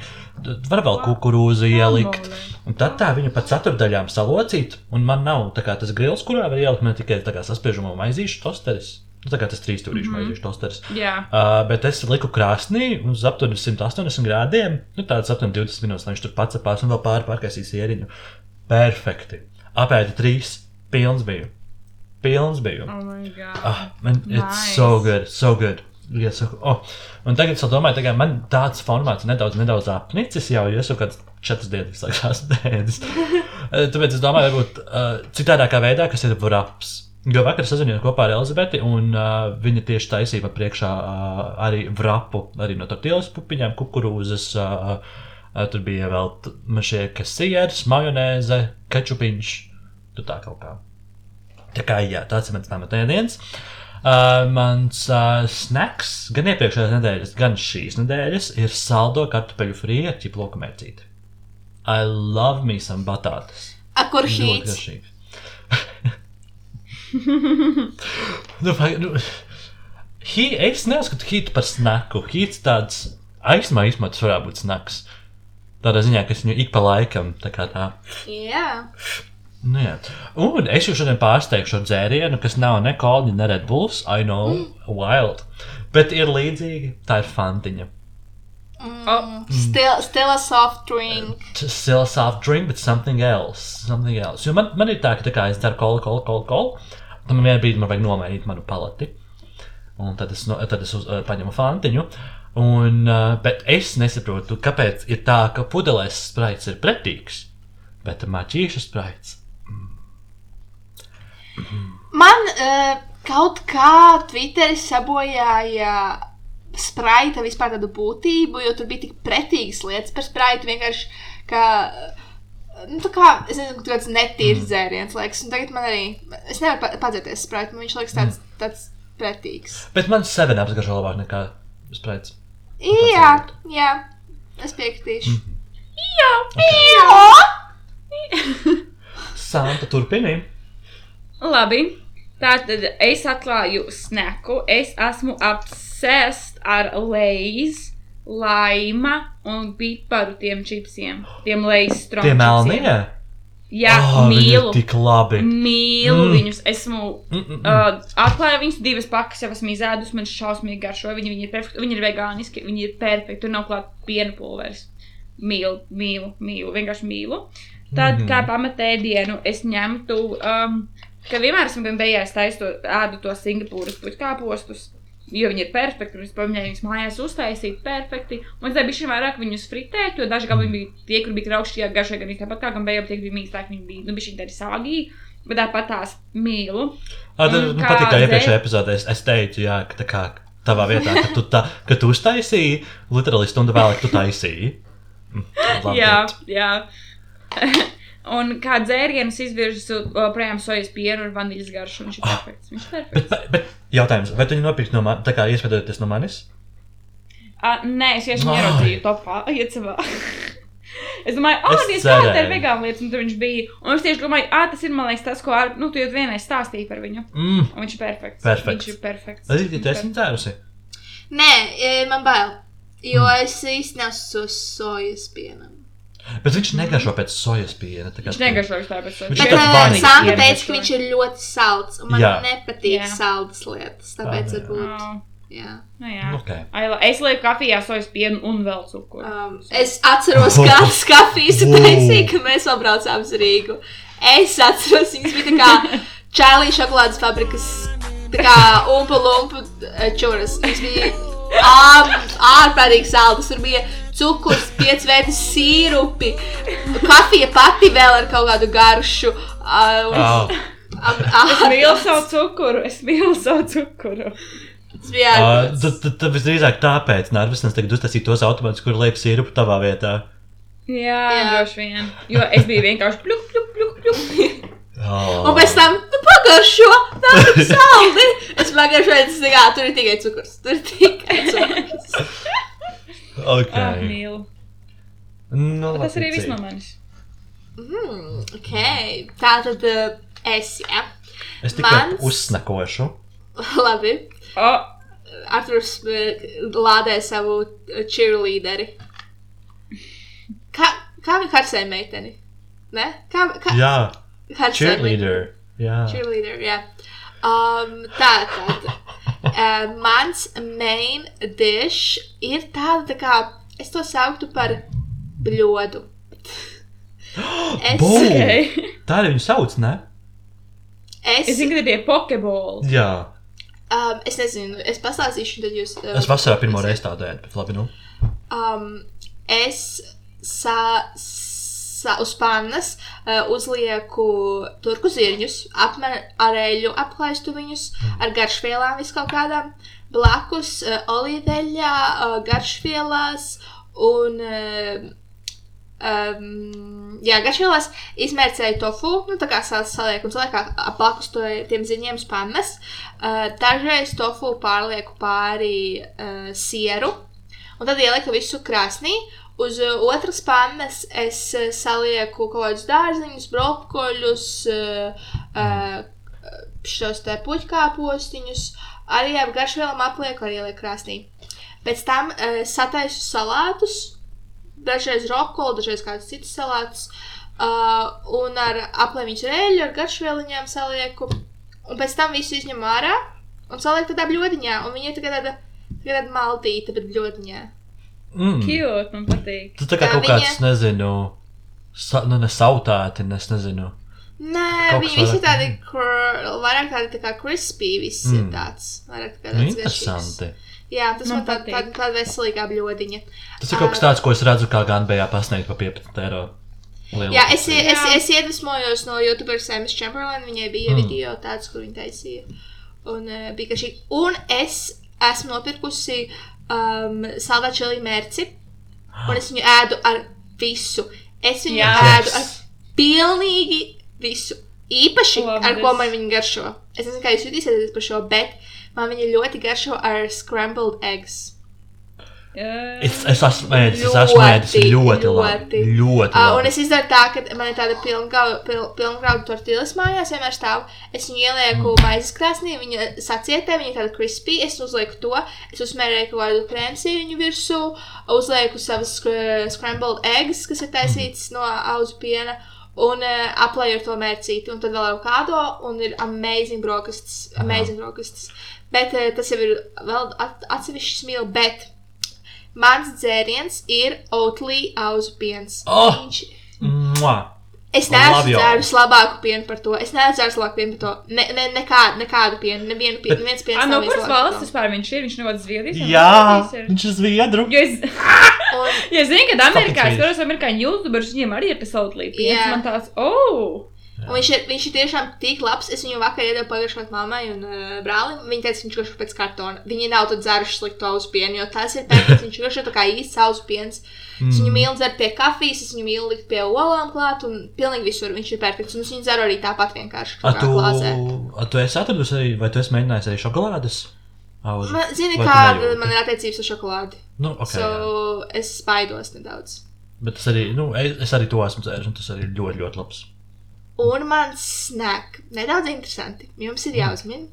var vēl kukurūzu ielikt. Un tad tā viņu pa ceturdaļām salocīt, un man nav tā kā tas grils, kurā var ielikt, man tikai tā kā saspiežamo maizīšu tosteris. Nu, tā kā tas trīs stūrīšu mm -hmm. maizīšu tosteris. jā. Uh, bet es liku krāsnī uz aptuveni 180 grādiem. Nu, tāds aptuveni 20 minūtes, lai viņš tur pats apās un vēl pāri pārkaisīs ieriņu. Perfekti. Apēdi trīs, pilns biju. Pilns biju. Oh, my God. Ah, man, it's Nice. so good, so good. Ja, saku, oh. Un tagad es domāju, tagad man tāds formāts nedaudz, nedaudz apnicis jau, jo es jau kāds četras dienas laikās [laughs] dēdis. [laughs] Eh, Tāpēc es domāju, varbūt uh, citādākā veidā, kas ir vraps. Jo vakar sazinājos kopā ar Elizabeti, un uh, viņa tieši taisīja man priekšā uh, arī vrapu, arī no tortillas pupiņām, kukurūzas. Uh, uh, tur bija vēl šie kasieris, majonēze, kečupiņš. Tur tā kaut kā. Tā kā jā, tāds ir mans pamatēdiens. Uh, mans uh, snacks gan iepriekšējās nedēļas, gan šīs nedēļas ir saldo kartupeļu frīja ar ķiploku mērcīti. I love me some batātas. A, kur hīts? [laughs] nu, vai, nu, hi, es neuzskatu hītu par snaku. Hīts tāds aizmā izmats varētu būt snaks. Tādā ziņā, ka es viņu ik pa laikam tā kā tā. Jā. Nu, jā. Un es jau šodien pārsteigšu ar dzērienu, kas nav ne kolņa, ne Red Bulls. I know, wild. Bet ir līdzīgi, tā ir fantiņa. Oh, Still, still a soft drink. Still a soft drink, but something else. Something else. Jo man, man ir tā, ka tā kā es daru kolu, kolu, kolu, kolu. Tad man vienā brīdī man vajag nomainīt manu paleti. Un tad es, no, tad es uz, uh, paņemu fantiņu. Un, uh, bet es nesaprotu, kāpēc ir tā, ka pudelēs spraits ir pretīgs, bet maķīša spraits. Man uh, kaut kā Twitterī sabojāja spraita vispār tādu būtību, jo tur bija tik pretīgas lietas par spraitu. Vienkārši, ka, nu, tā kā, es nezinu, kāds netīrs mm. dzēriens, liekas, un tagad man arī, es nevaru pa- padzerties spraitu, man viņš liekas tāds, mm. tāds pretīgs. Bet man sevi apgaršo labāk nekā spraits. Jā, jā, es piekritīšu. jā, Jā! [laughs] Santa turpini. Labi. Tātad es atklāju sneku. Es esmu obsessed ar lejas, laima un piparu tiem čipsiem. Tiem lejas strūkliem. Tie melnie. Jā, Oh, mīlu. Tik labi. Mīlu Mm. viņus. Esmu Mm, mm, mm. uh, atklāju viņus divas pakas, jau esmu izēdus. Man šausmīgi garšo. Viņi, viņi, ir, perfekti, viņi ir vegāniski, viņi ir perfekti. Tur nav klāta piena pulveris. Mīlu, mīlu, mīlu. Vienkārši mīlu. Tad, Mhm. mm kā pamatēdienu, es ņemtu, um, ka vienmēr esmu beigās taisot ēdu to Singapūras puķkāpostus. Jo viņi ir perfekti, un es pamēģināju viņus mājās uztaisīt perfekti. Un es dabūju vairāk viņus fritēt, jo daži gabali bija tie, kur bija graukšķi, garšai gan tāpat kā gan beigās tie, bija mīkstāk, viņi bija, nu, bija tādi sāgīgi. Bet tāpat tās mīlu. Tad, nu, patīk, kā iepriekšējā epizodē es, es teicu, jā, ka tā kā tavā vietā, ka tu, tā, ka tu uztaisīji, literāli stundu vēlāk tu taisīji. Mm, love Jā, it. jā. [laughs] Un kā dzērienus izvirzu projām sojas pienu ar vaniļas garšu. Viņš ir perfekts. Viņš ir perfekts. Bet, bet, bet jautājums, vai tu viņu nopirksi no manis, tā kā iespējoties no manis? Uh, nē, es vienkārši ieraudzīju topā, iecavā. [laughs] Es domāju, ah, Es tas ir vegāns lietas, un tur viņš bija. Un es tieši domāju, ah, tas ir, man liekas, tas, ko ar, nu, tu jau vienreiz stāstīji par viņu. Mm. Un viņš ir perfekts. Perfekts. Viņš ir perfekts. Es domāju, tu esi dzērusi. Nē, e, man bail. Jo es īsti nesu sojas pienam. Bet viņš negaršo pēc sojas piena. tā kā Viņš negašo pēc Viņš ir tāds uh, vanīgs Santa piens. teica, ka viņš ir ļoti salds, un man Jā. nepatīk Jā. saldas lietas. Tāpēc varbūt. Oh, Jā. nu, jā. Okay. Ai, la- Es lieku kafijā sojas pienu un vēl cukuru. Um, es atceros, kādas [laughs] kafijas taisīja, kad mēs vēl braucām uz Rīgu. Es atceros, viņas bija tā kā Čārlī šokolādes fabrikas, tā kā umpa lumpa eh, čuras. Viņas bija ārprātīgi saldas. Tur bija cukurs, pieci veidi sīrupi, kafija pati vēl ar kaut kādu garšu. Uh, Oh. Es mīlu savu cukuru, es mīlu savu cukuru. Tas bija Uh, ārprāts. tad, tad visdrīzāk tāpēc nervusnes tagad uztaisīt tos automātus, kur liek sīrupu tavā vietā. Jā, Jā. droši vien. Jo es biju vienkārši pluk, pluk, pluk, pluk. Oh. Un pēc tam, nu, pagaršo, tā ir saldi. Es pagaršoju, tas ir tikai cukurs. Tur ir tikai [laughs] cukurs. Ok. Ah, mīlu. Nu, Tas arī viss no manis. Mm, ok, tā tad uh, es, jā. Es tikai Mans- uzsnakošu. [laughs] Labi. O, Arthurs uh, lādē savu uh, cheerleaderi. Kā, kā viņa karsē meiteni? Ne? Kā, kā Jā, cheerleader. Jā. Cheerleader, jā. Um, tā tad. Uh, mans main dish ir tāda, tā kā es to sauktu par bļodu. [gasps] Es, Bū! ok. Tā arī viņu sauc, ne? es, Es zinu, ka tie ir pokeballs. Jā. um, es nezinu, es pastāstīšu, tad jūs. Uh, Es vasarā pirmo reizi tādu ēdu, bet labi, nu. Um, es sa- uz pannas, uh, uzlieku turku zirņus, apmer ar eļļu, apklaistu viņus ar garšvielām, vis kaut kādām. Blakus uh, olīveļā, uh, garšvielās un. Uh, Um, jā, garšvielās izmērcēju tofu, nu, tā kā sal- salieku un salieku ap blakus to, tiem ziņiem uz pannas. Uh, dažreiz tofu pārlieku pāri uh, sieru, un tad ieliku visu krāsnī. Uz uh, otras pannas es uh, salieku kaut kādus dārziņus, brokoļus, uh, šos te puķkāpostiņus, arī ar garšvielām aplieku, arī ielieku krāsnī. Pēc tam sataisu salātus, dažreiz rokoli, dažreiz kādas citas salātus, un ar aplēmiņu rēļu, ar garšvieliņām salieku, un pēc tam visu izņem ārā un salieku tādā bļodiņā, un viņa ir kā tāda, tā kā tāda maltīta, bet bļodiņā. Mm. Cute, man patīk. Tas tā kā Tā kaut viņa- kāds, nezinu, sa, nu, nesautēti, es nezinu. Nē, Kaut viņi visi ir tādi, kur, vairāk tādi tā kā crispy, viss mm. ir tāds, vairāk tā kā Nu, tāds garšīgs. interesanti. Jā, tas man, Man man tā, tā, tāda veselīgā bļodiņa. Tas ir kaut kas tāds, ko es redzu, kā gan bija pasniegt par 15 eiro. Lielu Jā, es, es, Jā. es iedvesmojos no YouTuber Samas Chamberlain. Viņai bija Mm. video tāds, kur viņa taisīja. Un uh, bija. Un es esmu nopirkusi um, saldā čili mērci. Un es viņu ēdu ar visu. Es viņu Jā. Ēdu ar pilnīgi visu. Īpaši, Labi, ar ko man viņa garšo. Es nezinu, kā jūs jutīsieties par šo, bet man viņa ļoti garšo ar scrambled eggs. Jā. Es, es esmu mēģinājis, es esmu mēģinājis Ļoti, ļoti labi. ļoti. Ļoti Uh, un labi. es izdaru tā, ka man ir tāda pilngrauda pil, pilngrauda tortillas mājās, vienmēr stāv. Es viņu ielieku mm. maizes krāsnī, viņa sacietē, viņa ir tāda crispy. Es uzlieku to, es uzmērēju kaut kādu krēmsīņu virsū, uzlieku savus skr scrambled eggs, kas ir taisīts mm. no auzu piena. Un uh, aplēju ar to mērcīti, un tad vēl ar kādu, un ir amazing brokastis. Amazing brokastis. Bet uh, tas jau ir vēl at atsevišķs mīl, bet mans dzēriens ir Oatly auzu piens. Oh! Viņš Mua. Es neesmu dzēris labāku pienu par to. Es neesmu dzēris labāku pienu par to. Ne, ne, nekādu, nekādu pienu, nevienu pienu. Bet- Neviens piens Ah, no kuras valsts to. vispār viņš ir? Viņš no kādas Zviedrijas? Jā, ir? viņš ir zviedru. Jo es, [laughs] Un, jo es zinu, ka Amerikā, es skatos amerikāņu youtuberus, viņiem arī ir tas autlīp. Jā. Man tāds, oh! Viņš, ir, viņš ir tiešām tik labs. Es viņu vakar iedevu pagaršot mammai un uh, brālim. Viņa teica, viņš garšo pēc kartona. Viņi nav tad dzēruši sliktu auzu pienu, jo tas ir perfekts. Viņš garšo tā kā īsts auzu piens. Es viņu mīlu dzert pie kafijas, es viņu mīlu likt pie olām klāt un pilnīgi visur. Viņš ir perfekts. Un es viņu dzeru arī tāpat vienkārši. Kā tu, glāzē. a tu esi atradusi arī, vai tu esi mēģinājis arī šokolādes? Auzu? Man, zini, kāda man ir attiecības ar šokolādi. Nu, ok. so, jā. es spaidos nedaudz. Bet tas arī, nu, es, es arī to esmu dzēris, un tas arī ir ļoti, ļoti labs. Un man snek, nedaudz interesanti. Jums ir jāuzmina,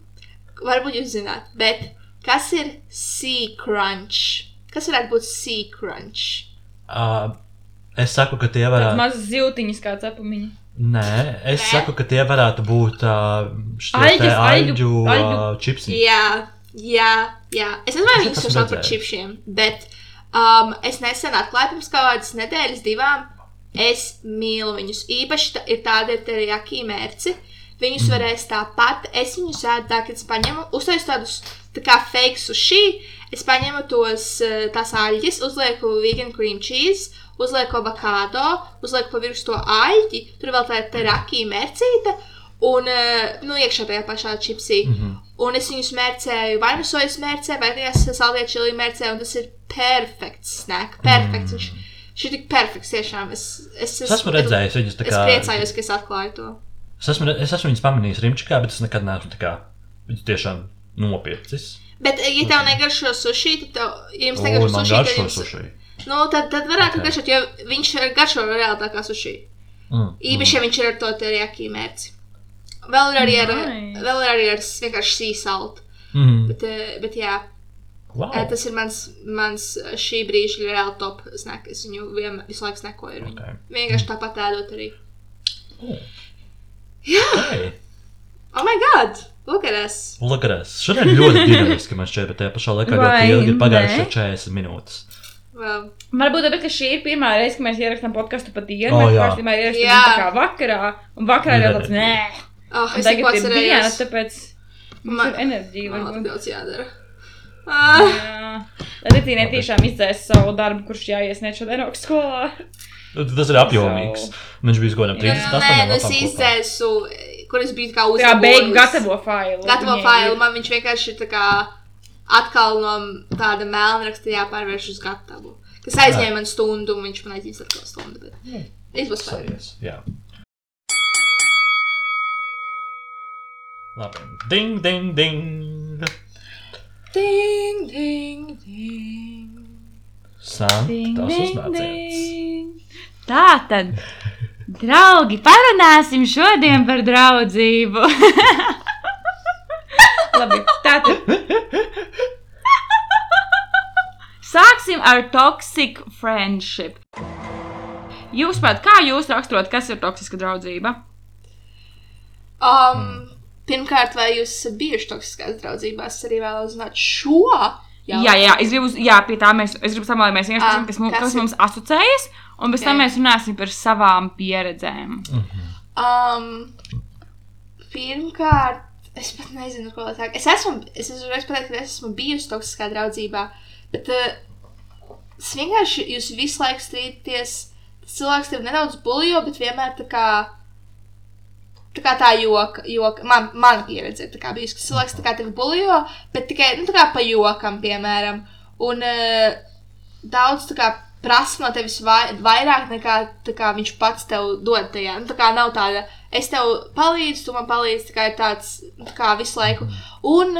varbūt jūs zināt, bet kas ir sea crunch? Kas varētu būt sea crunch? Uh, es saku, ka tie varētu. mazs ziltiņas kā cepumiņi. Nē, es Nē? saku, ka tie varētu būt uh, aļģu- aļģu aļģu- uh, čipsi. Jā, jā, jā. Es nezinu, vai to sauc par čipšiem, bet um, es nesen atklāju pirms kaut kādas nedēļas, divām. Es mīlu viņus. Īpaši tā, ir tādi ar teriyaki mērci. Viņus mm. varēs tāpat. Es viņus ēdu tā, ka es paņemu, uztaisu tādus tā kā fake sushi. Es paņemu tos eh, tās aļģes, uzlieku vegan cream cheese, uzlieku avokado, uzlieku pa virsmu to aļģi. Tur vēl tā ir teriyaki mērcīte. Un, eh, nu, iekšā tajā pašā čipsī. Mm -hmm. Un es viņus mērcēju vai nu sojas mērcē, vai tajā saldējā čili mērcē, un tas ir perfekts snack. Perfekts. Viņš, viņš ir tik perfekts tiešām. Es, es, Es esmu redzējis viņus tā Es kā. priecājos, ka es atklāju to. Es esmu, es esmu viņus pamanījis Rimčikā, bet es nekad neesmu tā kā viņus tiešām nopircis. Bet, ja tev negaršo sushi, tad tev, ja jums negaršo sushi, tad jums, suši. nu, tad, tad varētu Ok. okay. garšot, jo viņš garšo reāli tā kā sushi. Mm, Īpaši, ja viņš ir ar to teriyaki mērci. Vēl ir arī ar, Nice. vēl ir arī ar vienkārši sea salt. mm. Bet, eh, bet jā, Wow. Eh, Tas ir mans, mans eh, šī brīža reāli top snack. Es viņu vien, visu laiku snekoju. Okay. Vienkārši tāpat ēdot arī. Okay. Oh my god! Look at us! Lakarēs. Šodien ļoti dinamiski man šķiet, bet tajā pašā laikā Vai ļoti ilgi ir ne? pagājušas 40 minūtes. Wow. Varbūt tāpēc, ka šī ir pirmā reize, kad mēs ierakstām podkāstu pa dienu. O, mēs jā. parasti ierakstām Jā. tā kā vakarā, un vakarā ir tāds, nē, Oh, un es tagad ir diena, atcerējos. tāpēc mums Man- ir enerģija. Man ļoti daudz jādara. Ah, Jā. Tad Rītī netīšām izdzēs savu darbu, kurš jāiesniedz šodien augstskolā. Tas ir apjomīgs. Viņš bija kaut kādam Nu, Nē, 38 nu es izdzēsu, kur es biju kā Jā, uzlabojis. beigu gatavo failu. Gatavo failu, man viņš vienkārši tā kā atkal no tāda melnraksta jāpārvērš uz gatavu. Kas aizņēma man stundu, un viņš man aizņēma atkal stundu. Bet. Series, jā. Labi. Ding, ding, ding. Ding, ding, ding. Sam, Ding, tas ding, uzmācīts. ding. Tā tad, draugi, parunāsim šodien par draudzību. [laughs] Labi, tā tad. Sāksim ar toxic friendship. Jūs pat, kā jūs raksturot, kas ir toksiska draudzība? Um, pirmkārt, vai jūs esat bijuši toksiskās draudzībās? Arī vēlos zināt šo. Jā, jā, jā, es gribu, jā, pie tā mēs, es gribu samā, lai mēs vienkārši Ah, zinām, kas, mums, kas mums asociējas, un pēc tam Ok. mēs runāsim par savām pieredzēm. Um, pirmkārt, es pat nezinu, ko tā ir. Es esmu, es esmu reiz pateikt, ka es esmu bijusi toksiskā draudzībā, bet uh, es vienkārši jūs visu laiku strīdaties. Cilvēks tev nedaudz buļļo, bet vienmēr tā kā. Tā kā tā joka, joka man, man pieredze ir bijusi, ka cilvēks tā kā tevi buļļo, bet tikai, nu, pa jokam, piemēram. Un uh, daudz kā prasa no tevis vai, vairāk nekā kā viņš pats tev dod tajā. Nu, tā kā nav tāda, es tev palīdzu, tu man palīdzi, tā kā ir tāds, nu, tā kā visu laiku. Un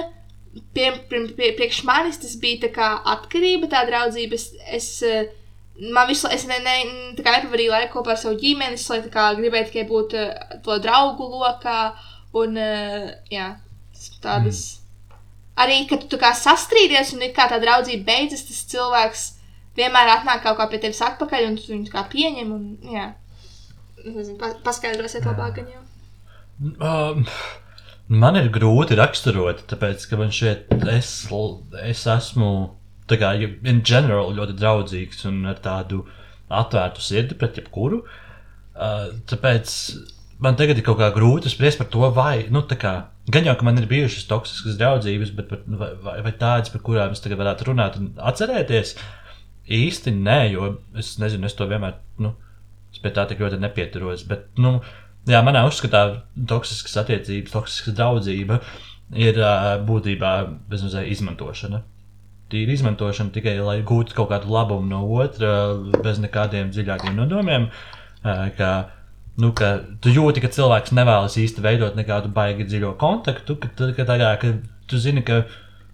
pie, pie, pie, priekš manis tas bija tā kā atkarība, tā draudzība. Es, es, eh, man visu laiku, es ne, ne, nepavadīju laiku kopā ar savu ģimeni, es lai kā gribēju tikai būt uh, to draugu lokā. Un, uh, jā, tas tādas. Arī, kad tu kā sastrīdies un kā tā draudzība beidzas, tas cilvēks vienmēr atnāk kaut kā pie tevis atpakaļ, un tu viņu kā pieņem. Un, jā, nezinu, pa, paskaidrosiet labāk. Um, man ir grūti raksturot, tāpēc, ka man šeit es, es esmu, tā kā, in general, ļoti draudzīgs un ar tādu atvērtu sirdi pret jebkuru. Uh, tāpēc man tagad ir kaut kā grūti spriest par to, vai, nu, tā kā, gan jau, ka man ir bijušas toksiskas draudzības, bet par, vai, vai, vai tādas, par kurām es tagad varētu runāt un atcerēties, īsti nē, jo es nezinu, es to vienmēr, nu, es pie tā tik ļoti nepieturos, bet, nu, jā, manā uzskatā toksiskas attiecības, toksiska draudzība ir ā, būtībā bezmazliet izmantošana. Tīra izmantošana tikai, lai gūtu kaut kādu labumu no otra, bez nekādiem dziļākiem nodomiem. Ka, nu, ka tu jūti, ka cilvēks nevēlas īsti veidot nekādu baigi dziļo kontaktu, ka, ka, tā, ka tu zini, ka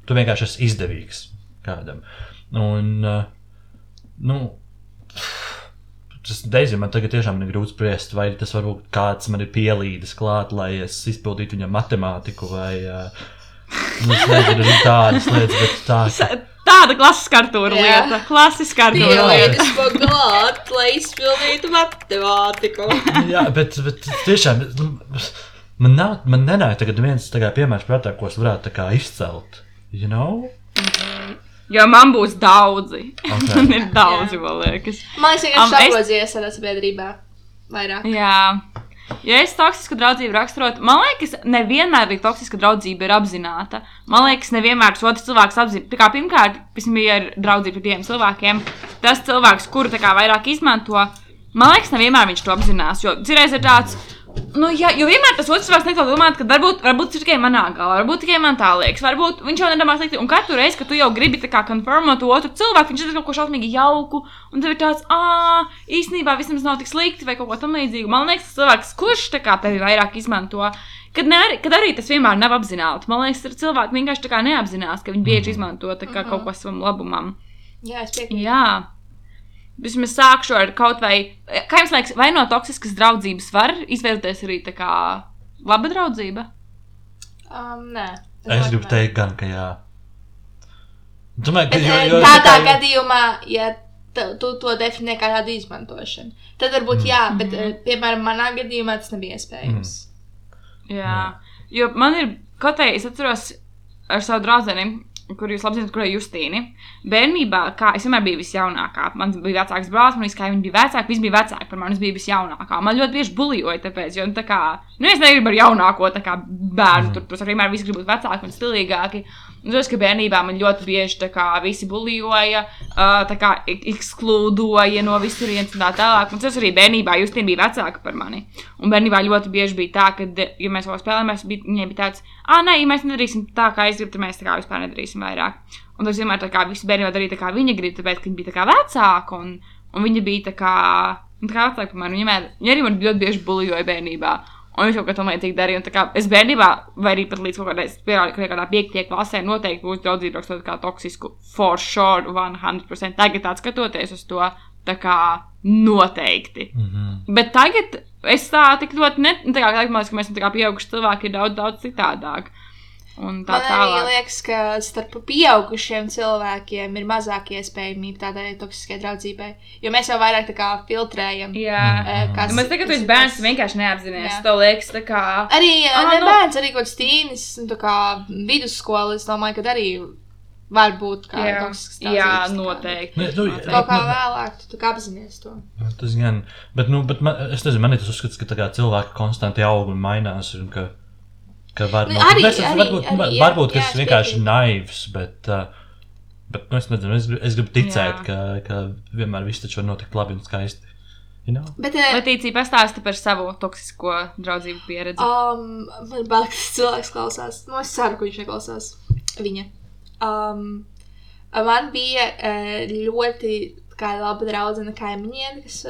tu vienkārši esi izdevīgs kādam. Un, nu, tas Deizim man tagad tiešām ir grūti spriest, vai tas varbūt kāds man ir pielīdis klāt, lai es izpildītu viņam matemātiku vai. Uh, nu, es nezinu, ir tādas lietas, bet tā. ka- Tāda klasiskā artūra Jā. lieta. Klasiskā artūra lieta. Klāt, lai izpildītu matemātiku. Jā, bet, bet tiešām nu, man, nav, man nenāk tagad viens tā kā piemērs prātā, ko es varētu tā kā izcelt. You know? Jo man būs daudzi. Ok. Man ir daudzi, man liekas. Man liekas, Am, vienkārši es- apgrozījies tādā sabiedrībā. Vairāk. Jā. Ja es toksisku draudzību raksturotu, man liekas, nevienmēr arī toksiska draudzība ir apzināta. Man liekas, nevienmēr tas otrs cilvēks apzināti. Tā kā pirmkārt, bija ar draudzību ar diviem cilvēkiem. Tas cilvēks, kuru kā vairāk izmanto, man liekas, nevienmēr viņš to apzinās. Jo citreiz ir tāds, nu, jā, jo vienmēr tas otrs cilvēks nekā domāt, ka varbūt, varbūt tas ir tikai manā galvā, varbūt tikai man tā liekas, varbūt viņš jau nedomā slikti. Un katru reizi, kad tu jau gribi tā kā konfirmēt to otru cilvēku, viņš ir kaut ko šausmīgi jauku, un tev ir tāds, ah, īstenībā visam nav tik slikti vai kaut ko tamlīdzīgu. Man liekas, tas cilvēks, kurš tā kā tevi vairāk izmanto. Kad, ne, kad arī tas vienmēr nav apzināti. Man liekas, ir cilvēki vienkārši tā kā neapzinās, ka viņi bieži izmanto tā kā kaut ko savam labumam. Jā, es piekrītu. Vismaz sākšu ar kaut vai, kā jums liekas, vai no toksiskas draudzības var izvērties arī tā kā laba draudzība? Um, nē. Es gribu teikt, gan, ka jā. Domāju, ka Bet, jo, eh, jo, tādā tā gadījumā, ja tu, tu to definē kā tādu izmantošanu, tad varbūt jā, bet, eh, piemēram, manā gadījumā tas nebija iespējams. Jā, jo man ir kaut kā, es atceros ar savu draugu, kur jūs labi zināt, kur ir Justīna. Bērnībā, kā es vienmēr biju visjaunākā, man bija vecāks brālis, man kā viņi bija vecāki, visi bija vecāki par mani, es biju visjaunākā. Man ļoti bieži buļļoja, tāpēc, jo nu, tā kā Nu, es negribu ar jaunāko tā kā bērnu. Tur, tur vienmēr visi grib būt vecāki un stilīgāki. Un es domāju, ka bērnībā man ļoti bieži kā, visi buļļoja, uh, ekskludoja no visurienes un tā tālāk. Un tas arī bērnībā Justīna bija vecāka par mani. Un bērnībā ļoti bieži bija tā, ka, ja mēs vēl spēlējāmies, viņai bija tāds, ah, nē, ja mēs nedarīsim tā, kā es gribu, tad mēs tā kā vispār nedarīsim vairāk. Un tas vienmēr tā kā visi bērni darīja tā, kā viņa grib, tāpēc, ka viņa bija tā kā vecāka. Un, un viņa bija tā kā, nu, tā kā vecāka par mani. Viņa, vienmēr- viņa arī man ļoti bieži buļļoja bērnībā. Un viņš kaut ko tam līdzīgu darīja. Tā kā es bērnībā, vai arī pat līdz kaut kādai, kādā piektajā klasē noteikti būs draudzība rakstot kā toksisku, for sure, 100%. Tagad tā skatoties uz to, tā kā noteikti. Mm -hmm. Bet tagad es tā tik ļoti, ne, nu, tā kā tagad man liekas, ka mēs esam tā kā pieauguši cilvēki, ir daudz, daudz citādāk. Un tā Man arī tālāk. liekas, ka starp pieaugušiem cilvēkiem ir mazāk iespējamība tādai toksiskai draudzībai. Jo mēs jau vairāk tā kā filtrējam. Jā. eh, kas- Nu, Mēs tagad, esi bērns, vienkārši neapzinājies. Jā. Tev liekas, tā kā. Arī Ah, ne nu- bērns, arī kaut kāds tīnis, nu, tā kā vidusskola. Es domāju, ka arī var būt kā Jā, toksisks jā noteikti. Ne, nu, Kaut kā vēlāk, tu apzinājies to. Tas gan, bet, nu, bet man, es nezinu, man ir tas uzskats, ka tā kā cilvēki konstanti aug un mainās. Un ka, ka var, Nu, nu, arī- es, arī- varbūt, arī, var- jā, varbūt ka jā, es es vienkārši piekrītu. naivs, bet, uh, bet nu, es, nezinu, es, es gribu ticēt, Jā. ka, ka vienmēr viss taču var notikt labi un skaisti. You know? Bet, eh, Latīcija pastāsta par savu toksisko draudzību pieredzi. Um, man bail, ka tas cilvēks klausās. Nu, es ceru, ka viņš neklausās. Viņa. Um, man bija uh, ļoti laba draudzene kaimiņiene, kas,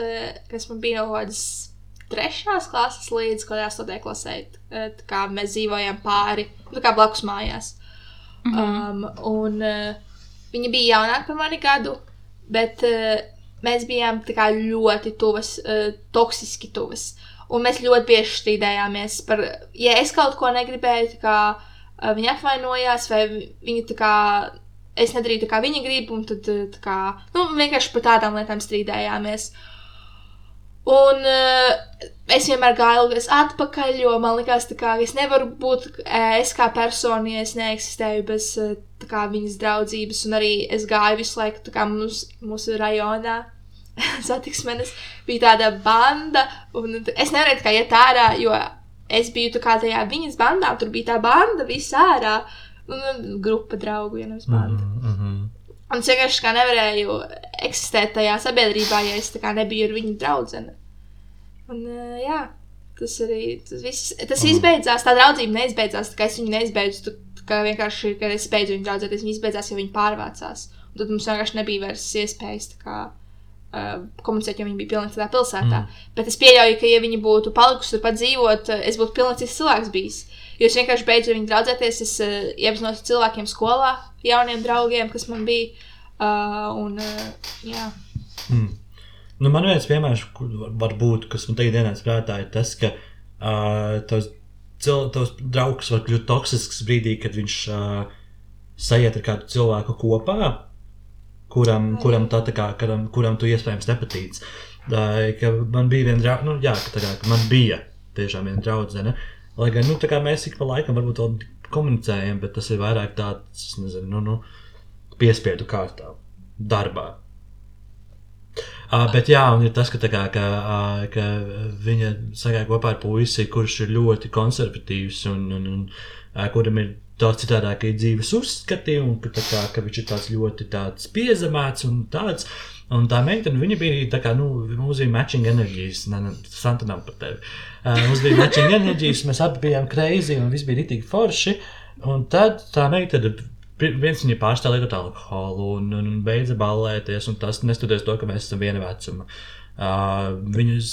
kas man bija no kaut kādas trešās klases līdz kaut kādai astotajai klasē. Uh, kā mēs dzīvojām pāri, nu, kā blakus mājās. Um, un uh, viņa bija jaunāka par mani gadu, bet uh, mēs bijām kā ļoti tuvas, uh, toksiski tuvas. Un mēs ļoti bieži strīdējāmies par, ja es kaut ko negribēju, tā kā uh, viņa apvainojās, vai vi- viņa tā kā, es nedarīju tā kā viņa grib, un tad uh, kā, nu, vienkārši par tādām lietām strīdējāmies. Un uh, es vienmēr gāju ilgais atpakaļ, jo man liekas, tā kā es nevaru būt uh, es kā persona, ja es neeksistēju bez uh, kā viņas draudzības, un arī es gāju visu laiku, kā mums, mūsu rajonā. [laughs] Satiksmenes bija tāda banda, un es nevarēju kā iet ārā, jo es biju kā tajā viņas bandā, tur bija tā banda, viss ārā, un grupa draugu, ja nevis banda. Mm -hmm. Un es vienkārši kā nevarēju eksistēt tajā sabiedrībā, ja es nebiju ar viņu draugu. Un, uh, jā, tas arī tas viss. Tas Mhm. izbeidzās, tā draudzība neizbeidzās. Tā kā es viņu neizbeidzu, tu, kā vienkārši, kad es beidzu viņu draudzēties, viņa izbeidzās, jo viņa pārvācās. Un tad mums vienkārši nebija vairs iespējas kā, uh, komunicēt, jo viņa bija pilnīgi citā pilsētā. Mm. Bet es pieļauju, ka, ja viņa būtu palikusi tur pat dzīvot, uh, es būtu pilnīgi cits cilvēks bijis. Jo es vienkārši beidzu ar viņu draudzēties, es uh, iepazinos ar cilvēkiem skolā, jauniem draugiem, kas man bija. Uh, un, uh, jā. Mm. Nu, man viens piemērs, kur var, var būt, kas man tagad ienāca prātā, ir tas, ka uh, tavs, cil, tavs draugs var kļūt toksisks brīdī, kad viņš uh, sajiet ar kādu cilvēku kopā, kuram, kuram, tā, tā kā, kuram, kuram tu iespējams nepatīc. Uh, man bija viena draudzene, nu, jā, tā kā, man bija tiešām viena draudzene. Lai gan nu, mēs ik pa laikam varbūt vēl komunicējam, bet tas ir vairāk tāds, nezinu, nu, nu, piespiedu kārtā, darbā. Uh, bet jā, un ir tas, ka, kā, ka, uh, ka viņa sagāja kopā ar puisi, kurš ir ļoti konservatīvs un, un, un uh, kuram ir daudz citādākie dzīves uzskati, un ka, kā, ka viņš ir tāds ļoti tāds piezemēts un tāds. Un tā meitene, viņa bija tā kā, nu, bija matching enerģijas, ne, ne, Santa nav par tevi. Mums bija matching enerģijas, mēs abi bijām crazy un viss bija ritīgi forši. Un tad tā Pi- Viens viņa pārstāv lietot alkoholu un, un, un beidza ballēties, un tas neskatoties to, ka mēs esam viena vecuma. Uh, viņas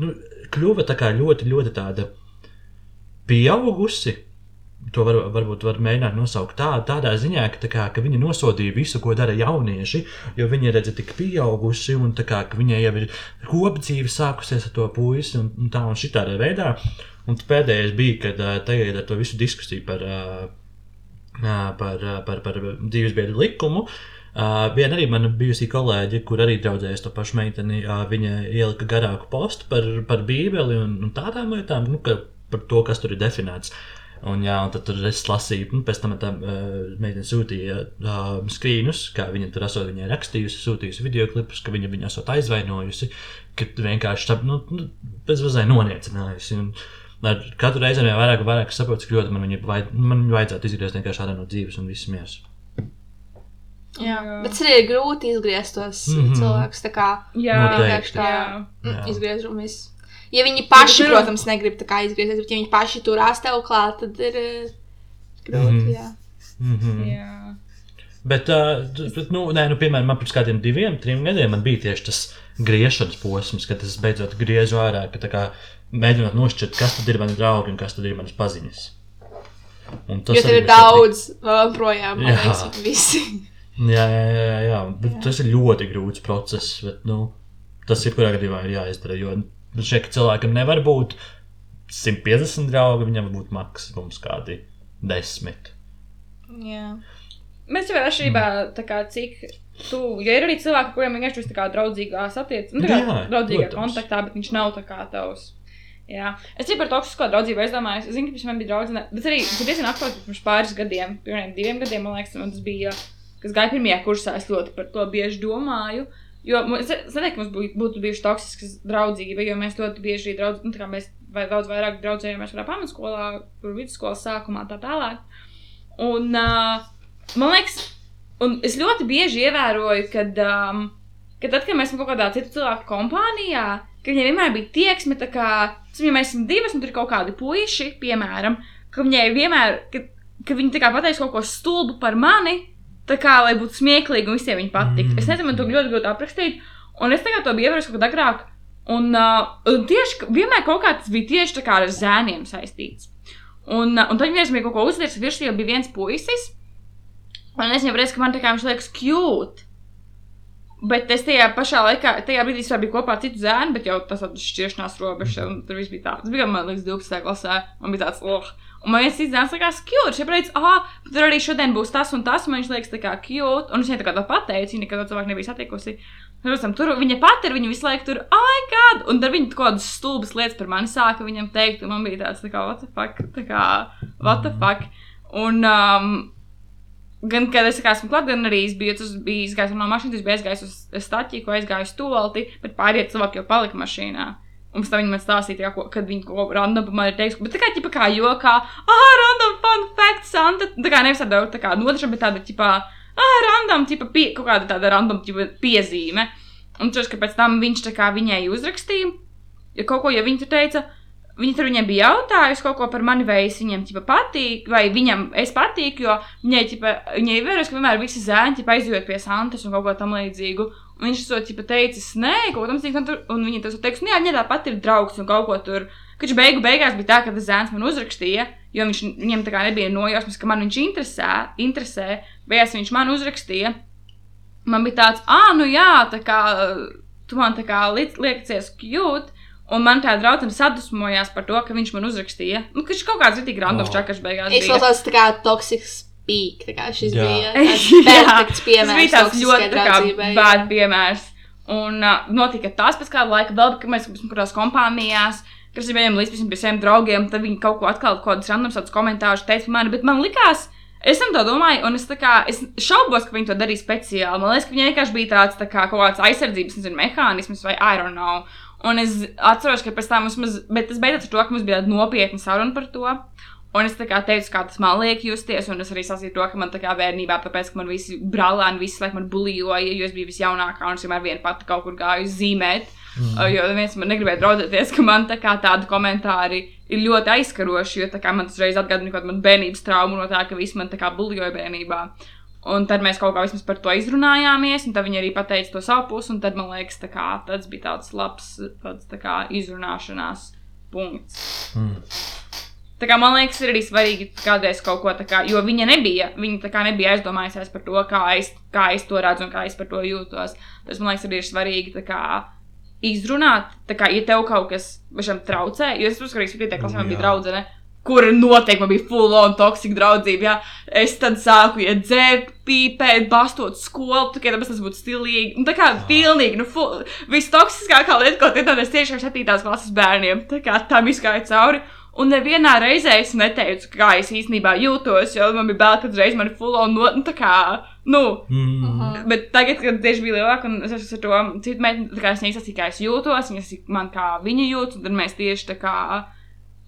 nu, kļuva tā kā ļoti, ļoti tāda pieaugusi. To var, varbūt var mēģināt nosaukt tā, tādā ziņā, ka, kā, ka viņa nosodīja visu, ko dara jaunieši, jo viņa redz, tik pieaugusi un kā, viņai jau ir kopdzīve sākusies ar to puisi un, un tā un šitādā veidā. Un pēdējais bija, kad uh, tagad ar to visu diskusiju par uh, par, par, par dzīves biedru likumu. Uh, viena arī mana bijusī kolēģe, kur arī draudzējas to pašu meiteni, uh, viņa ielika garāku postu par, par Bībeli un, un tādām lietām, nu, par to, kas tur ir definēts. Un, jā, un tad tur es lasīju, nu, pēc tam tā uh, meitene sūtīja uh, skrīnus, kā viņa tur esot viņai rakstījusi, sūtījusi video klipus, ka viņa viņu esot aizvainojusi, ka vienkārši tā, nu, nu, bezvazai noniecinājusi. Un, Ar katru reizi vien vairāk un vairāk saprotu, cik ļoti man viņa vajad, man viņa vajadzētu izgriezt vienkārši ārā no dzīves un viss mieras. Jā. Bet tas arī ir grūti izgriezt tos mm. -hmm. cilvēkus. Tā kā Jā, Noteikti. vienkārši tā Jā. mm, Jā. Ja viņi paši, tur- protams, negrib tā kā izgriezties, bet ja viņi paši turās tev klāt, tad ir eh, grūti. Mhm. Jā. Mm -hmm. Jā. Bet, uh, bet nu, nē, nu, piemēram, man pirms kādiem diviem, trim gadiem man bija tieši tas griešanas posms, kad es beidzot griezu ārā, ka tā kā mēģinot nošķirt, kas tad ir mani draugi un kas tad ir manas paziņas. Un Jo arī tev ir daudz vēl projām, man Jā. liekas, visi. Jā, jā, jā, jā. Bet tas ir ļoti grūts process. Bet, nu, tas ir kurā gadījumā ir jāizdara. Jo šeit ka cilvēkam nevar būt 150 draugi, viņam var būt maksimums kādi 10. Jā. Mēs jau atšķirībā, tā kā cik tu, jo ir arī cilvēki, kuriem vienkārši tas tā kā draudzīgās attiecības, nu, tā kā Jā, draudzīgā protams. kontaktā, bet viņš nav tavs. Jā, es arī par toksisko draudzību aizdomājos. Es zinu, ka pirms man bija draudzene, bet arī diezgan aktuāls pirms pāris gadiem, pirmiem diviem gadiem, man liekas, man tas bija, kas gāja pirmajā kursā, es ļoti par to bieži domāju. Jo es neteiktu, ka mums bū- būtu bijusi toksiska draudzība, jo mēs ļoti bieži draudz, nu, kā mēs vai daudz vairāk draudzējāmies kādā pamatskolā, kur vidusskolas sākumā tā tālāk. Un, uh, man liekas, un es ļoti bieži ievēroju, kad, um, ka tad, kad mēs esam kaut kādā citu cilvēku kompānijā, ka viņai vienmēr bija tieksme, tā kā, ja mēs esam divas, un tur ir kaut kādi puiši, piemēram, ka viņai vienmēr, ka, ka viņi tā kā pateiks kaut ko stulbu par mani, tā kā, lai būtu smieklīgi un visiem viņi patiktu. Mm. Es nezinu, man to ļoti grūti aprakstīt, un es tagad to biju ievērojis kaut kad agrāk. Un, uh, un tieši vienmēr kaut kā tas bija tieši tā kā ar zēniem saistīts. Un, uh, un tad vienreiz bija kaut ko uzdarījis, ka virsū jau bija viens puisis. Un es viņam reiz, ka man tā kā viņš liekas cute. Bet es tajā pašā laikā, tajā brīdī es biju kopā ar citu zēnu, bet jau tas tāds šķiršanās robežs, un tur viss bija tāds. Tas bija, man liekas, 12. klasē, man bija tāds, oh. Un man viens zēns likās cute, šeit reiz, ah, tur arī šodien būs tas un tas, man viņš liekas tā kā cute, un viņai tā kā to pateicu, viņa nekad to cilvēku nebija satikusi. Protams, tur viņa pati ir, viņa visu laiku tur, ai, kāda, un tad viņa kaut kādas stulbas lietas par mani sāka viņam teikt, un man bija tāds, tā kā, what the fuck, tā kā, what the fuck. Un, um, Gan, kad es kā esmu klāt, gan arī es biju, tas bija izgājis no mašīnas, es biju aizgājis uz staķi, ko aizgāju uz tolti, bet pārējie cilvēki jau palika mašīnā. Un pēc tam viņi man stāstīja, tā, ko, kad viņi kaut ko random man ir teiks, bet tā kā, ķipa, kā jokā, ah, random fun fact, Santa, tā kā nevis tāda, tā kā nodaša, bet tāda, ķipa, ah, random, ķipa, pie, kaut kāda tāda random, ķipa, piezīme. Un tas, ka pēc tam viņš tā kā viņai uzrakstīja, ja kaut ko, ja viņi tur teica, Viņa tur viņai bija jautājusi kaut ko par mani, vai es viņam ķipa, patīk, vai viņam es patīku, jo viņai, ķipa, viņai ievērojas, ka vienmēr visi zēni ķipa, aizjūt pie Santas un kaut ko tam līdzīgu. Viņš to ķipa, teicis, nē, kaut tam līdzīgu, un, tur- un viņa tas teiks, nu jā, viņa tāpat ir draugs un kaut ko tur. Kad beigu beigās bija tā, ka tas zēns man uzrakstīja, jo viņš, viņam tā kā nebija nojausmas, ka man viņš interesē, interesē beigās viņš man uzrakstīja. Man bija tāds, ah, nu jā, tā kā tu man tā kā liekas cute. Un man tā draudzene sadusmojās par to, ka viņš man uzrakstīja. Nu, ka viņš kaut kāds tik randoms Oh. čakars beigās. Es bija. klausos tā kā toksiks kā šis Jā. bija [laughs] perfekts tas piemērs bija tāds ļoti bad piemērs. Un uh, notika tas pēc kāda laika, vēl, kad mēs esam kaut kādās kompānijās, kas ir vienam līdz visiem pie saviem draugiem, tad viņi kaut ko atkal, kaut kādus randoms tādus komentārus teica mani, bet man likās, es tam to domāju, un es kā, es šaubos, ka viņi to darīja speciāli. Man liekas, ka viņi vienkārši bija tāds, tā kā kaut kāds aizsardzības, nezinu, mehānisms vai I don't know. Un es atceros, ka pēc tam mums, bet tas beidzās ar to, ka mums bija tāda nopietna saruna par to. Un es kā teicu, kā tas man liek justies, un es arī sasīju to, ka man tā kā bērnībā, tāpēc, ka man visi brālēni, visi laikam man bulijoja, jo es biju visjaunākā, un es vienmēr viena pati kaut kur gāju zīmēt. Mm. Jo viens man negribēja draudzēties, ka man tā kā tādi komentāri ir ļoti aizskaroši, jo tā kā man tas reiz atgādina kaut kādu bērnības traumu no tā, ka visi man tā kā bulijoja bērnībā. Un tad mēs kaut kā vismaz par to izrunājāmies, un tad viņi arī pateica to savu pusi, un tad man liekas, tā kā, tas bija tāds labs tāds, tā kā, izrunāšanās punkts. Mm. Tā kā man liekas, ir arī svarīgi kādreiz kaut ko tādu, jo viņa nebija, viņa kā nebija aizdomājusies par to, kā es, kā es to redzu un kā es par to jūtos. Tas man liekas, arī ir svarīgi kā, izrunāt, kā, ja tev kaut kas pašam traucē, jo es uzskatu, ka pietiek, klasē man bija Jā. draudzene. Kur noteikti man bija full on toksika draudzība. Jā. Es tad sāku iet dzērt, pīpēt, bastot skolu, tikai tāpēc tas būtu stilīgi. Un tā kā pilnīgi, nu, full, vistoksiskākā lieta, ko teicu, es tieši ar 7. klases bērniem, tā kā tam izgāju cauri. Un nevienā reizē es neteicu, kā es īstenībā jūtos, jo man bija bail, ka uzreiz man ir full on no, nu, tā kā, nu, Mm. Bet tagad, kad tieši bija lielāka, un es esmu ar to citu meiteni, tā kā es neizsācu, kā es jūtos, viņas man kā viņa jūtas, un tad mēs tieši tā kā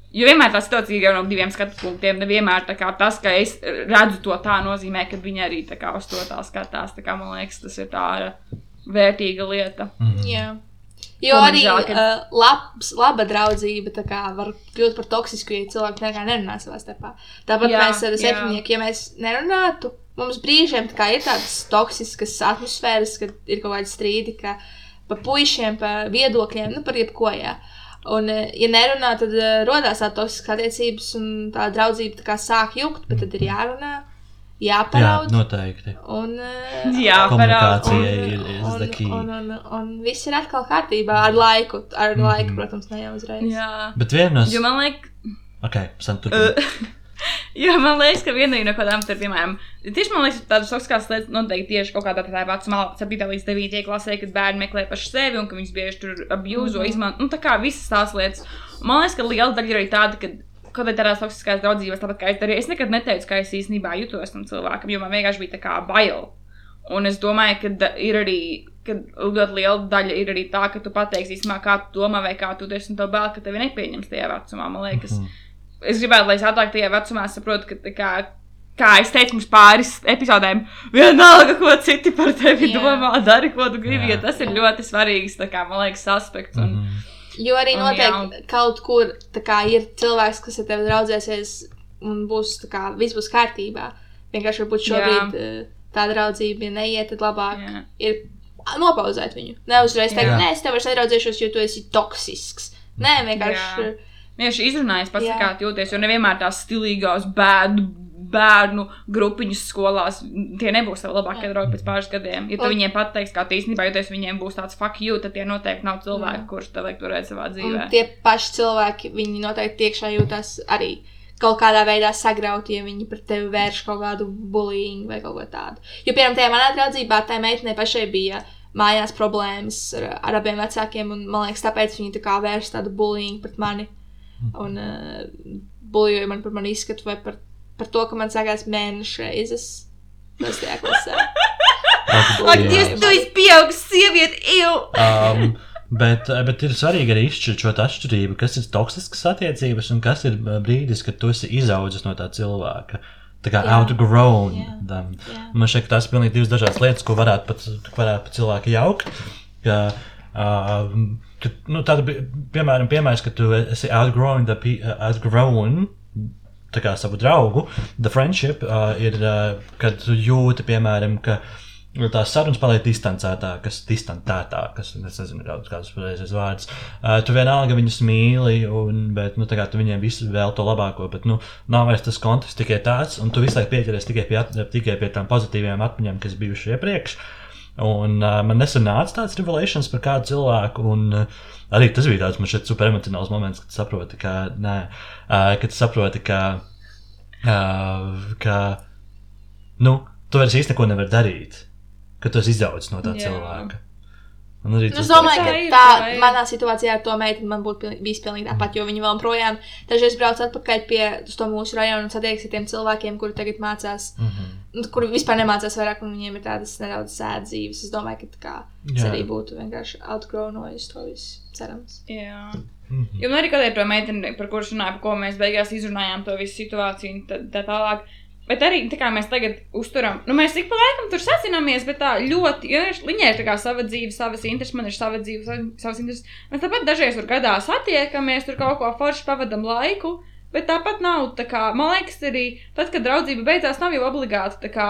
Jo vienmēr tā situācija jau no diviem skatu punktiem. Nevienmēr tas, ka es redzu to tā, nozīmē, ka viņi arī uz to tā skatās. Tā kā, man liekas, tas ir tā vērtīga lieta. Jā. Jo Ko man arī žēl, ka- uh, labs, laba draudzība kā, var kļūt par toksisku, ja cilvēki nekā nerunā savā starpā. Tāpat jā, mēs ar jā. septiņnieku, ja mēs nerunātu, mums brīžiem tā kā ir tādas toksiskas atmosfēras, kad ir kaut kādi strīdi ka par puišiem, par viedokļiem, nu par jebko. Jā. Un, eh, ja nerunā, tad uh, radās tādas toksiskas attiecības, un tā draudzība tā kā sāk jukt, bet tad ir jārunā, Jā, jāparaud. noteikti. Un, uh, Jā, Komunikācija parāda. ir, key. un, un, un, un viss ir atkal kārtībā ar laiku. Ar Mhm. laiku, protams, ne jau uzreiz. Jā. Bet vienos. Jo man liekas, Ok, san tu. Uh, [laughs] Jo man liekas, ka viena no kādām tur, piemēram, tieši man liekas, tādas toksiskās lietas noteikti tieši kaut kādā tādā vecumā, 7 līdz 9 klasē, kad bērni meklē paši sevi un ka viņus bieži tur abjūzo, izmanto. Nu, tā kā visas tās lietas. Un Man liekas, ka liela daļa ir arī tāda, ka kaut kādā tādās toksiskās draudzībās, tāpat kā es darīju, es nekad neteicu, ka es īstenībā jutos tam cilvēkam, jo man vienkārši bija tā kā bail. Un es domāju, ka ir arī. ka Ļoti liela daļa ir arī tā, ka tu pateiksi, īstenībā, kā tu domā, vai kā tu esi, un to bail, ka tevi nepieņems tajā vecumā. Man liekas, mm -hmm es gribētu, lai es ātrāk tajā vecumā saprotu, ka, tā kā, kā es teicu, mums pāris epizodēm, vienalga, ko citi par tevi Jā. domā, dari, ko tu gribi. Tas ir ļoti svarīgs, tā kā, man liekas, aspekts. Un, Mhm. Jo arī Un noteikti kaut kur kā, ir cilvēks, kas ar tevi draudzēsies, un būs kā viss būs kārtībā. Vienkārši varbūt šobrīd eh, tā draudzība, ja neiet, tad labāk Jā. ir nopauzēt viņu. Neuzreiz teikt, Jā. nē, es tev vairs nedraudzēšos, jo tu esi toksisks. Nē, vienkārši. Jā. Vienkārši Jā. kā jūties, jo nevienmēr tās stilīgās bēdu. Bērnu grupiņas skolās tie nebūs tavi labākie Jā. draugi pēc pāris gadiem. Ja tu Un- viņiem pateiks, kā īstenībā jūties, viņiem būs tāds fuck you, tad tie noteikti nav cilvēki, kurus tev vajag turēt savā Un dzīvē. tie paši cilvēki, viņi noteikti iekšā jūtas arī kaut kādā veidā sagrauti, ja viņi pret tevi vērš kaut kādu bullying vai kaut ko tādu. Jo, piemēram, tajā manā draudzībā, tai meitenei pašai bija mājās problēmas ar, ar abiem vecākiem, un man liekas, tāpēc viņi tā kā vērš tādu bullying pret mani. Un uh, bullying man par mani izskatu vai par, par to, ka man sākās mēneša reizes. Tas tajā klasē. Ak, Dievs, tu esi pieaugusi sieviete, jau! Um, bet, bet ir svarīgi arī izšķirt šo atšķirību, kas ir toksiskas attiecības un kas ir uh, brīdis, kad tu esi izaudzis no tā cilvēka. Tā kā Jā. outgrown Jā. them. Jā. Man šķiet, ka tās ir pilnīgi divas dažādas lietas, ko varētu pat, varētu pat cilvēki jaukt. Ka, uh, ka, nu, tāda, bi- piemēram, piemērs, ka tu esi outgrown, the, uh, outgrown kā savu draugu, the friendship uh, ir, uh, kad jūti, piemēram, ka tās sarunas paliek distancētākas, distantētākas, es nezinu, daudz kāds pareizais vārds. Uh, tu vienalga viņus mīli, un, bet, nu, tā kā tu viņiem visu vēl to labāko, bet, nu, nav vairs tas konteksts tikai tāds, un tu visu laiku pieķeries tikai pie, tikai pie tām pozitīvajām atmiņām, kas bijuši iepriekš. Un uh, man nesen nāca tāds revelations par kādu cilvēku, un uh, arī tas bija tāds man šeit super emocionāls moments, kad saproti, ka, nē, uh, kad saproti, ka, uh, ka, nu, tu vairs īsti neko nevari darīt, ka tu esi izaudzis no tā Jā. cilvēka. Un arī Nu, tas Es domāju, Tā ka tā tā ir. manā situācijā ar to meiteni man būtu bijis pilnīgi tāpat, jo viņa vēl projām dažreiz brauc atpakaļ pie uz to mūsu rajonu un satiekas ar tiem cilvēkiem, kuri tagad mācās, mm -hmm. Nu, kuri vispār nemācās vairāk, un viņiem ir tādas nedaudz sēdas dzīves. Es domāju, ka tā kā Jā. arī būtu vienkārši outgrownojis to visu, cerams. Jā. Mm -hmm. Jo man arī kādreiz to meiteni, par kuru runāju, par ko mēs beigās izrunājām to visu situāciju un tā, tā tālāk. Bet arī tā kā mēs tagad uzturam, nu mēs ik pa laikam tur sazināmies, bet tā ļoti, jo viņai ir tā kā sava dzīve, savas intereses, man ir sava dzīve, sav- savas intereses. Mēs tāpat dažreiz tur gadā satiekamies, tur kaut ko forši pavadam laiku, bet tāpat nav, tā kā, man liekas, arī tad, kad draudzība beidzās, nav jau obligāti tā kā.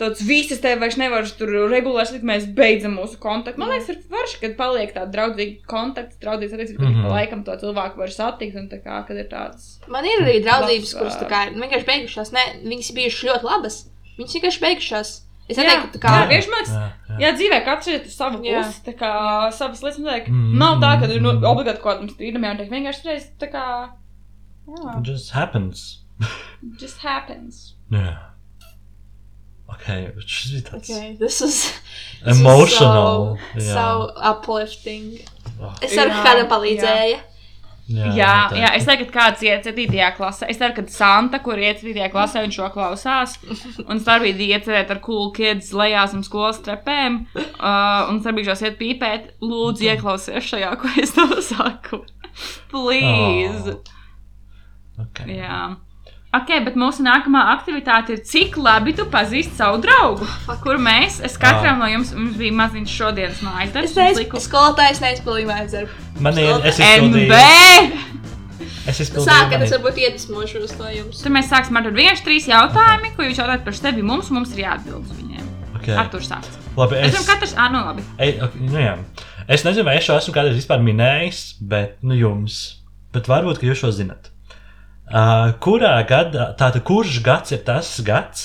Tāds visas tev vairs nevar tur regulēs, līdz mēs beidzam mūsu kontaktu. Man liekas, ir forši, kad paliek tāda draudzīga kontakts, draudzīgs attiecības, kad mm Mhm. -hmm. laikam to cilvēku var satikt un tā kā, kad ir tāds. Man ir arī draudzības, Labs, kuras tā kā ir vienkārši beigušās. Ne, viņas ir bijušas ļoti labas. Viņas vienkārši beigušās. Es neteiktu, ka tā kā. man liekas, jā, dzīvē katrs ir Jā. pusi, tā kā savas lietas. Mm. Nav tā, ka ir nu, obligāti kaut kādam strīdam jātiek. Vienkārši reiz tā kā. Jā, It just happens. just happens. Jā. Ok, bet šis bija tāds Okay, this is emotional. So, so uplifting. Oh, Es ceru, ka Jā, kādam palīdzēja. Jā, jā, jā, es teiktu, ka kāds iet 7. klasē. Es ceru, ka Santa, kur iet 7. klasē, viņš šo klausās. Un Starbīdī iecerēt ar cool kids lejā zem skolas trepēm. Uh, un Starbīdžos iet pīpēt. Lūdzu, ieklausies šajā, ko es tev saku. Please. Oh. Okay. Jā. Ok, bet mūsu nākamā aktivitāte ir, cik labi tu pazīsti savu draugu. Kur mēs, es katram no jums, mums bija maziņš šodienas mājas darbs. Es teicu, skolotājs neizpildīju mājas darbu. Man ir, es NB! izpildīju. Es izpildīju. Sākat, ir- varbūt iedvesmošos no jums. Tad mēs sāksim ar vienu, trīs jautājumi, ko jūs jautājat par sevi. Mums, mums ir jāatbild uz viņiem. Okay. Ar to sākt. Labi, Es es, domāju, ka katrs, ah, nu labi. Ei, ok, nu jā. es nezinu, vai es šo esmu kādreiz vispār minējis, bet nu jums. Bet varbūt, ka jūs šo zinat. Uh, kurā gadā, tātad kurš gads ir tas gads,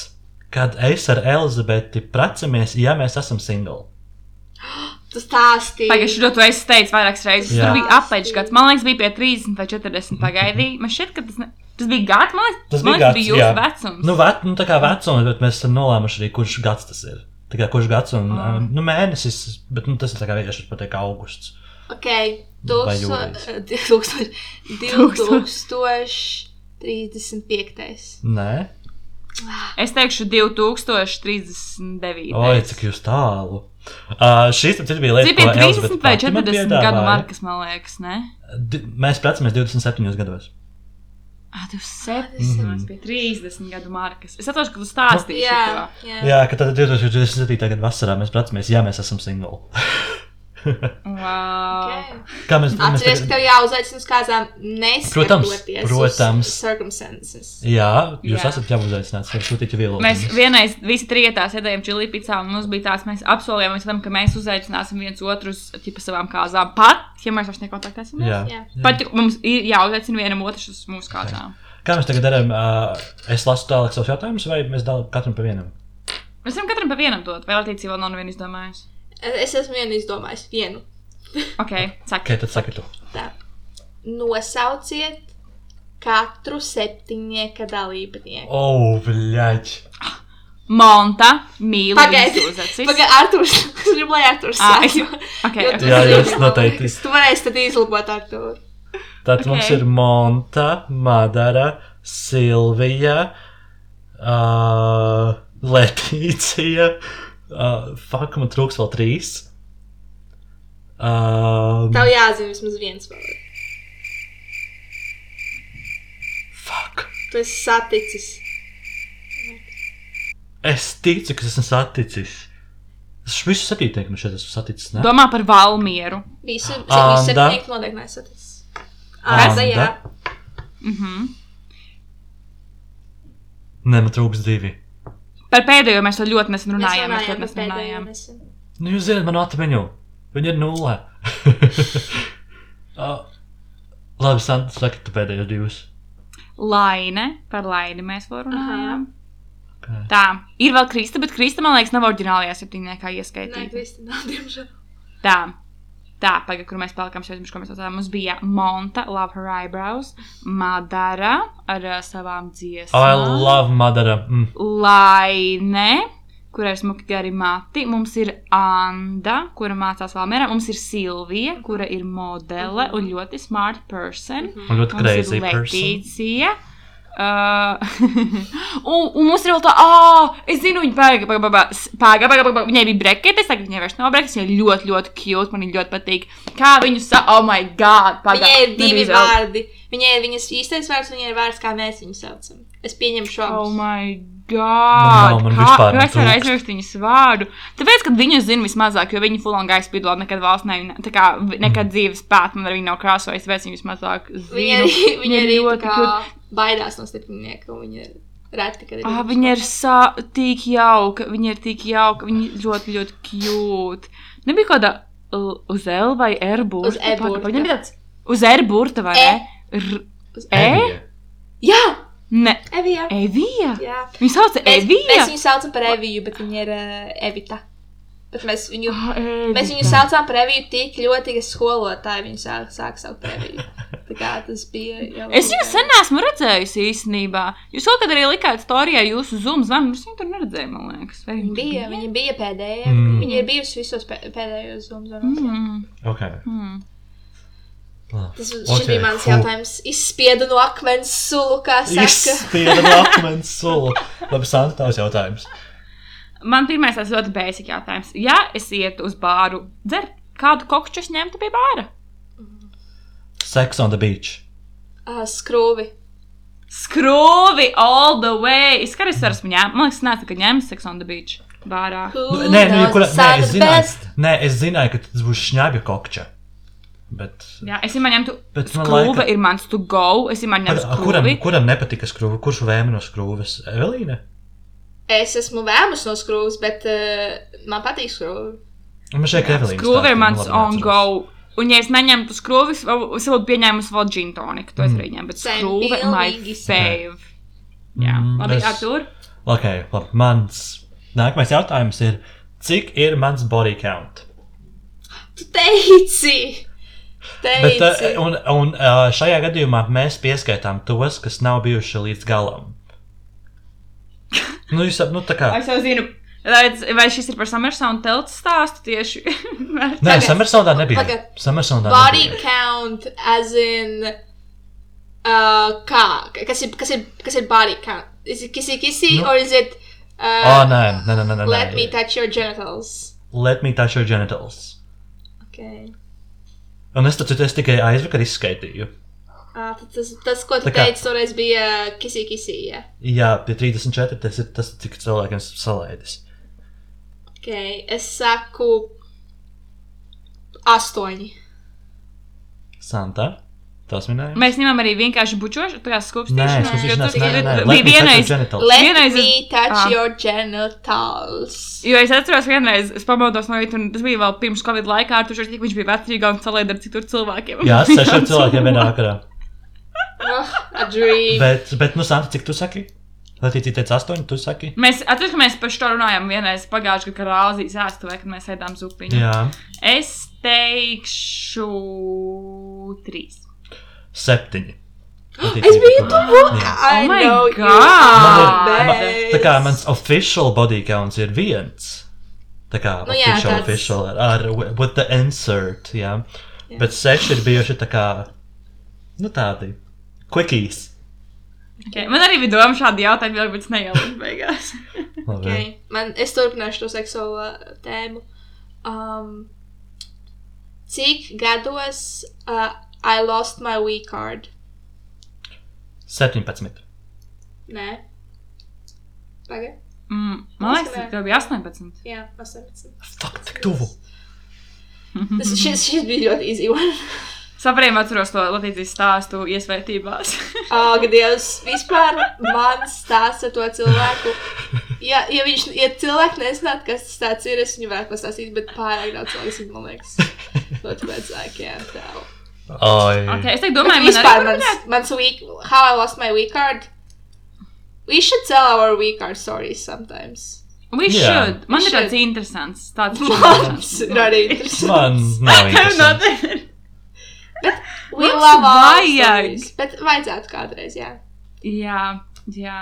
kad es ar Elizabeti precamies, ja mēs esam single? Tu stāstīji. Pagaidzi, šo tu esi teicis vairākas reizes. Jā. Tur bija apaļš gads. Man liekas, bija pie 30 vai 40 pagaidīja. Man šķiet, ka tas, ne... tas bija gads. Man liekas, Tas man bija liekas, gads, bija jūsu jā. vecums. Nu, vet, nu tā kā vecums, bet mēs esam nolēmuši arī, kurš gads tas ir. Tā kā kurš gads un um, nu, mēnesis, bet nu, tas ir vienkārši pateikt augusts. Ok, Vai tūkstoš, jūlijas? 2000, 2035. Nē, Es teikšu 2039. oi, cik jūs tālu. Uh, šīs tad bija lieta, Tas bija ko 30 Elizabete vai pati man 40 gadu markas, man liekas, ne? Di- Mēs precamies 27 gados. Ah, 27, Mhm. mm -hmm. bija 30 gadu markas. Es atceros, ka tu stāstīji Jā, jā. Jā, ka tad 2027. gada vasarā mēs precamies, ja mēs esam single. [laughs] [laughs] Wow. Okay. Kā mēs, mēs Atceries, ka tev jāuzaicina uz kādām neskatoties protams. circumstances. Jā, jūs Jā. esat jau uzaicināts, varat sūtīt vielojumus. Mēs vienreiz visi trijotā sēdējām čili picā, un mums bija tāds, mēs apsolījām, tam, ka mēs uzaicināsim viens otru uz ķipa, savām kāzām. Pat, ja mēs vairs nekontaktēsimies. Jā. Jā. Pat, mums ir jāuzaicina vienam otru uz mūsu kāzām. Kā mēs tagad darām? Uh, es lasu tālāk savus jautājumus, vai mēs dalām katram pa vienam? Mēs varam katram pa vienam dot, vēl attiecībā vēl nav neviena izdomājusi. Es esmu vienu izdomājis. Vienu. [laughs] Ok, saka. Ok, tad saki tu. Tā. Nosauciet katru septiņnieka dalībnieku. O, bļaģ! Monta, mīlu, Pagaidi, viņas uzacis. pagaidi, Arthurs. [laughs] Es gribu, lai Arthurs Ah, sāk. es- jo- ok, jo ok. tu Jā, jūs noteikti. Tu varēsi tad izlabot Arthuru. Tad Ok. okay. mums ir Monta, Madara, Silvija, uh, Letīcija. Uh, Fakam, man trūks vēl trīs. Um, Tev jāzina vismaz viens vēl. fuck. Tu esi saticis. Es ticu, ka es esmu saticis. Es visu septītnieku šeit esmu saticis. Ne? Domā par Valmieru. Visu, septiņnieku noteikti nesaticis. Anda, jā. Mhm. Nē, man trūks divi. Par pēdējo mēs ļoti nesen Mēs runājām. Mēs runājām ļoti par nesen pēdējo runājām. nesen. Nu, jūs zināt, man atmiņu. Viņa ir nulle. uh, [laughs] labi, Santa, saka, tu pēdējos divus. Laine, par Laini mēs vēl runājām. Okay. Tā, ir vēl Krista, bet Krista, man liekas, nav oriģinālajā septiņniekā Nē, ieskaitīta. Kristina, diemžēl. Tā, tā pagaidi, kur mēs palikām šeit, ko mēs saucām. Mums bija Monta, Love Her Eyebrows, Madara ar uh, savām dziesmām. I love Madara. Mm. Laine, kurai ir smuki gari mati. Mums ir Anna, kura mācās vēl mērā. Mums ir Silvija, kura ir modele un ļoti smart person. Man ļoti Mums ir crazy person. Letīcija. Uh, [laughs] un, un mums ir vēl tā, ah, es zinu, viņa pēga, pēga, pēga, pēga, pēga, viņai bija brekete, tagad viņai vairs nav brekete, viņa ļoti, ļoti cute, man viņa ļoti patīk. Kā viņu sa, oh my god, pēga. Viņai ir divi vārdi. Viņai ir viņas īstais vārds, viņai ir vārds, kā mēs viņu saucam. Es pieņemu šo. Oh my Man god! nav, man Kā, kā es varu aizmirst viņas vārdu? Tāpēc, ka viņu zina vismazāk, jo viņi fulon gaisa piedod nekad valsts ne, kā vi- nekad dzīves pēt, man arī nav krāsojis, tāpēc viņi vismazāk Viņa zina. arī, viņa arī ļoti kā cute. baidās no septiņnieka, un viņa reti, kad ir. Ah, viņa ir sa, tik jauka, viņa ir tik jauka, viņa ir ļoti, ļoti cute. Nebija kāda uz L vai R burta? Uz E burta. Viņa bija tāds uz R burta, vai E. ne? R, Uz E? Evija. Jā, Ne, Evija. Evija. Jā. Viņa sauca Mēs, Evija. mēs viņu saucam par Eviju, bet viņa ir uh, Evita. Bet mēs viņu, Ah, mēs viņu Evita. saucām par Eviju tik ļoti, ka skolotāji viņu sāk, sāk saukt par Eviju. Tā kā tas bija jau. [laughs] Es viņu sen esmu redzējusi īstenībā. Jūs kaut kad arī likāt storijā jūsu zoom zvanu, es viņu tur neredzēju, man liekas. Vai Viņa bija, viņa bija pēdējā. Mm. Viņa ir bijusi visos pē- pēdējos zumzvanos. Mm. Mm, Ok. mm. Labi. Tas šis Ok, bija mans fu. jautājums. Izspiedu no akmens sulu, kā saka. Izspieda no akmens sulu. Labi, Santa, tavs jautājums. Man pirmais tas ļoti bēsīgi jautājums. Ja es ietu uz bāru dzert, kādu kokču es ņemtu pie bāra? Sex on the beach. Uh, skrūvi. Skrūvi all the way. Es skatos, ar esmu ņēmis. Man liekas, nē, tā kā ņēmis Sex on the Beach bārā. Nē, nu, jebkurā- nē, es zināju, best? nē, es zināju, ka tas būs šņābja kokča. Bet, Jā, es viņam ņemtu. Bet man Skrūve laika- ir mans to go. Es viņam ņemtu a, kuram, skrūvi. kuram nepatika skrūve? Kurš vēma no skrūves? Evelīna? Es esmu vēmus no skrūves, bet uh, man patīk skrūve. Man šeit ir Evelīna. Skrūve ir mans on go. Un, ja es neņemtu skrūvis, vēl- es būtu pieņēmusi vēl gin toniku. To es Mm. arī ņēmu. Bet skrūve ir my fave. Jā, Mm, labi, es- Artur. Ok, labi. Mans nākamais jautājums ir, cik ir mans body count? Tu teici! Bet, Teici! uh, un, un uh, šajā gadījumā mēs pieskaitām tos, kas nav bijuši līdz galam. Nu, jūs, nu, tā kā. Es jau zinu. Vai šis ir par Summersound telts stāstu tieši? [laughs] Nē, Summersondā nebija. Tagad. Summersondā Body nebija. count as in. Uh, kā? Kas ir, kas ir, kas ir body count? Is it kissy kissy Nu. or is it. Uh, nē, nē, nē, nē, nē. Let me touch your genitals. Let me touch your genitals. Okay. Un es, taču, tikai aizvakar izskaitīju. Tad tas, tas, ko tu kā- teici, toreiz bija kissy kissy. Yeah. Jā, pie 34 tas ir tas, cik cilvēkiem salaidis. Okay. Es saku. Astoņi. Santa, tas minēja? Mēs ņemam arī vienkārši bučošu, tā kā skūpstīšanu. Nē, skūpstīšanās, nē, ir- nē, nē. bija Let me touch your vienreiz. genitals. Let Vienreiz me touch Ah. your genitals. Jo es atceros, vienreiz es pamodos no rīta, un tas bija vēl pirms Covid laikā, tur viņš bija vecrīgā un salēda ar citur cilvēkiem. Jā, [laughs] sešiem cilvēkiem vienā vakarā. Oh, a dream. Bet, bet, nu, Santa, cik tu saki? Latīcija teica astoņi, tu saki? Mēs atceros, ka mēs par šo runājām vienreiz pagājušajā gadā, kad Rāzijas ēstuvē, kad mēs ēdām zupiņu. Jā, Es teikšu trīs. Septiņi. [gasps] Es biju tuvu. Jā. I Oh my know God. you Man are ir, man, the tā kā mans official body counts ir viens. Tā kā Nu jā, official, tāds- official ar, ar with the insert, jā. Bet seši ir bijuši tā kā, nu tādi, quickies. Okay. Man arī bija doma šādi jautājumi, bet es neieliku beigās. [laughs] Okay. Man, es turpināšu to seksuālo tēmu. Um, cik gados uh, I lost my Wii card? 17. Nē. Pagaid. Mm, man liekas, tev bija 18. Jā, 18. Fuck, tik tuvu. [laughs] Tas, šis, šis bija ļoti easy one. Sapriem atceros to Latvijas stāstu iesvētībās. [laughs] Ak, Dievs, vispār man stāsta to cilvēku. Ja, ja, viņš, ja cilvēki nezinātu, kas tas tāds ir, es viņu varētu pastāstīt, bet pārāk daudz cilvēku man liekas. [laughs] Ļoti vecākiem tev. Oi. okay, es Bet domāju, man vispār arī mans, mans week, how I lost my week card. We should tell our week card stories sometimes. We Jā. should. Man We ir tāds should. interesants. Tāds [laughs] Mums ir arī interesanti. Man nav [laughs] interesanti. We Mums love all vajag. stories. Bet vajadzētu kādreiz, jā. jā, jā.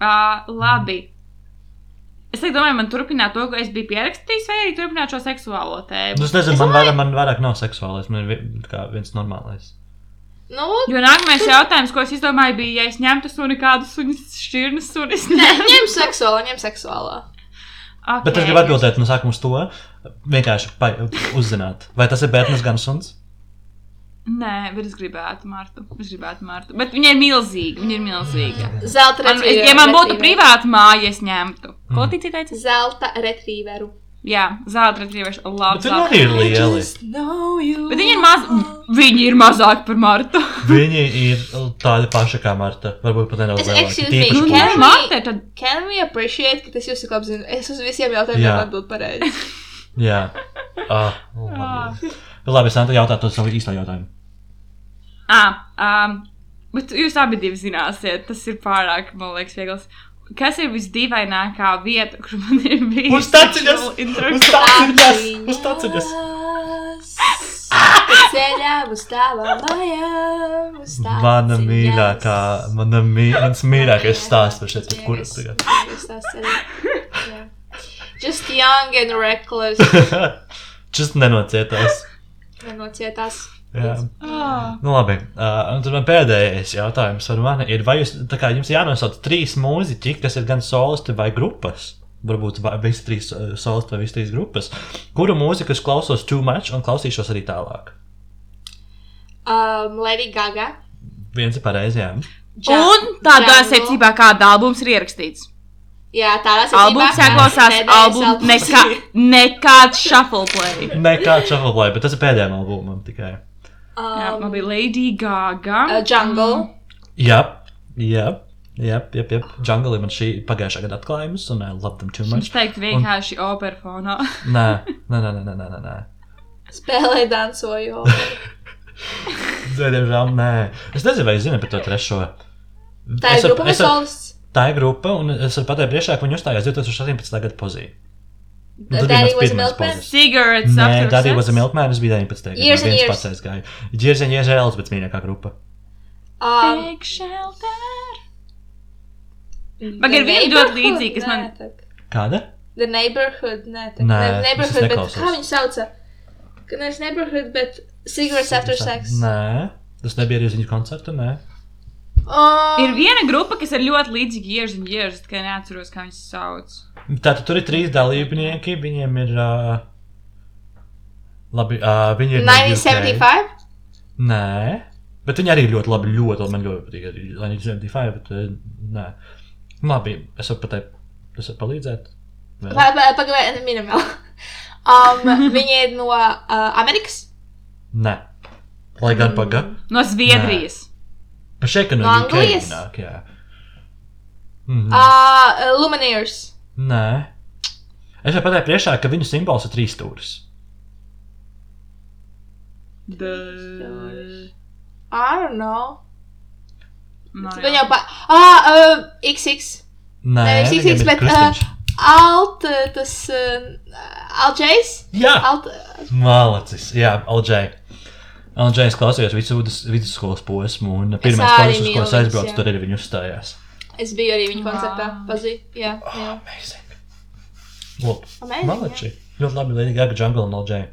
Uh, labi. Es teiktu, domāju, man turpināt to, ko es biju pierakstījis, vai arī turpināt šo seksuālo tēmu. Nu, es nezinu, man vairāk, man vairāk nav seksuālais, man ir viens normālais. Nu, Jo nākamais jautājums, ko es izdomāju, bija, ja es ņemtu suni kādu suņas šķirnes sunis. nē, ņem seksuālo, ņem seksuālo. Okay. Bet es gribu atbildēt no sākuma uz to, vienkārši uzzināt, vai tas ir bērns gan suns? Nē, bet es gribētu Martu. Es gribētu Martu. Bet viņa ir milzīga. Viņa ir milzīga. Zelta retrieveru. ja man būtu retrieveru. privāta māja, es ņemtu. Ko Mm. tu teici? Zelta retrieveru. Jā, zelta retrieveši. Labi. Bet viņi arī ir lieli. Bet viņi ir, maz... viņi ir mazāki par Martu. [laughs] Viņi ir tādi paši kā Marta. Varbūt pat nedaudz Es- lielāki. excuse me, Tīpaši can puiši. we- Marta tad. Can we appreciate, ka tas jūs tik labi zināt? Es uz visiem jautājumiem atbildu pareizi. [laughs] Jā. Ah, labi. [laughs] Labi, es Santa jautātu to savu īsto jautājumu. Ah, um, bet jūs abi zināsiet, tas ir pārāk, man liekas, viegls. Kas ir visdīvainākā vieta, kur man ir bijis? Uz sexual Uz taciņas! Uz taciņas! Ceļā uz tavām mājām. Mana mīļākā, mana mī, mans mīļākais stāsts par šeit, kuru Yes, tagad. Just young and reckless. [laughs] Šis nenocietās. Nenocietās. Jā. Ah. Nu, labi. Uh, tad man pēdējais jautājums par mani ir, vai jūs, kā jums jānosauc trīs mūziķi, kas ir gan solisti vai grupas? Varbūt vai- visi trīs uh, solisti vai visi trīs grupas. Kuru mūziku es klausos too much un klausīšos arī tālāk? Um, Lady Gaga. Viens ir pareizi, jā. Dža- Un tādā secībā, kāda albums ir ierakstīts. Jā, tādā secībā. Albums jāklausās, albums nekā, nekāds shuffle play. Nekāds šafalai, bet tas ir pēdējiem albumam tikai. Jā, Um, man bija Lady Gaga. uh, Jungle. Jā, jā, jā, jā, jā. Jungle ir man šī pagājušā gada atklājums, un I love them too Viņš much. teikt vienkārši operafonā. [laughs] Nē, nē, nē, nē, nē, nē, nē. Spēlē dansoju. [laughs] Diemžēl, nē. Es nezinu, vai jūs zināt par to trešo. Tā ir grupa varu- solists? Tā ir grupa, un es varu pateikt priekšā, ka viņi uzstājās 2018. gada pozīcijā. Nu, tad Daddy was a milkman? Cigarettes Nē, after Daddy sex. was a milkman, es biju 19. Years and viens years. pats aizgāju. Years and years Elizabeth mīļākā grupa. Um, Big shelter. The Pagaid, viena ļoti Neighborhood? līdzīga, kas man-. Kāda? The Neighborhood, nē, tā. Nē, Neighborhood, bet kā viņi sauca? Nevis Neighborhood, bet Cigarettes After Sex. Nē, tas nebija arī uz viņu koncertu, nē. Um, Ir viena grupa, kas ir ļoti līdzīga Years and Years, tikai neatceros, kā viņas sauc. Tātad tur ir trīs dalībnieki, viņiem ir. Uh, labi, uh, viņi ir. no UK. 1975? Nē, bet viņi arī ļoti labi, ļoti labi. Man ļoti patīk arī 1975, bet uh, nē. Labi, es varu pateikt, tas var palīdzēt. Pagaidiet, minam vēl. [laughs] Um, viņi ir no uh, Amerikas? Nē, lai gan paga. No Zviedrijas. Šeit, ka no, No Anglijas? Nāk, jā. Mhm. Uh, Lumineers. Nē. Es varu pateikt priekšā, ka viņu simbols ir trīs stūris. The... I don't know. No, Gan jau pa... Ah, uh, XX. Nē, Nevis XX, bet uh. Alt, uh, tas... Uh, Aljais? Jā, Alt... Malacis, jā, Alģei. Alģei klausījos visu vidus, vidusskolas posmu, un pirmais posms, ko es aizbraucu, jā. tur arī viņi uzstājās. Es biju arī viņa koncertā. Wow. Pazī. Jā, jā. Amazing. Lūk, Amazing, Malači. Ļoti labi, Lady Gaga, Jungle un Alģei.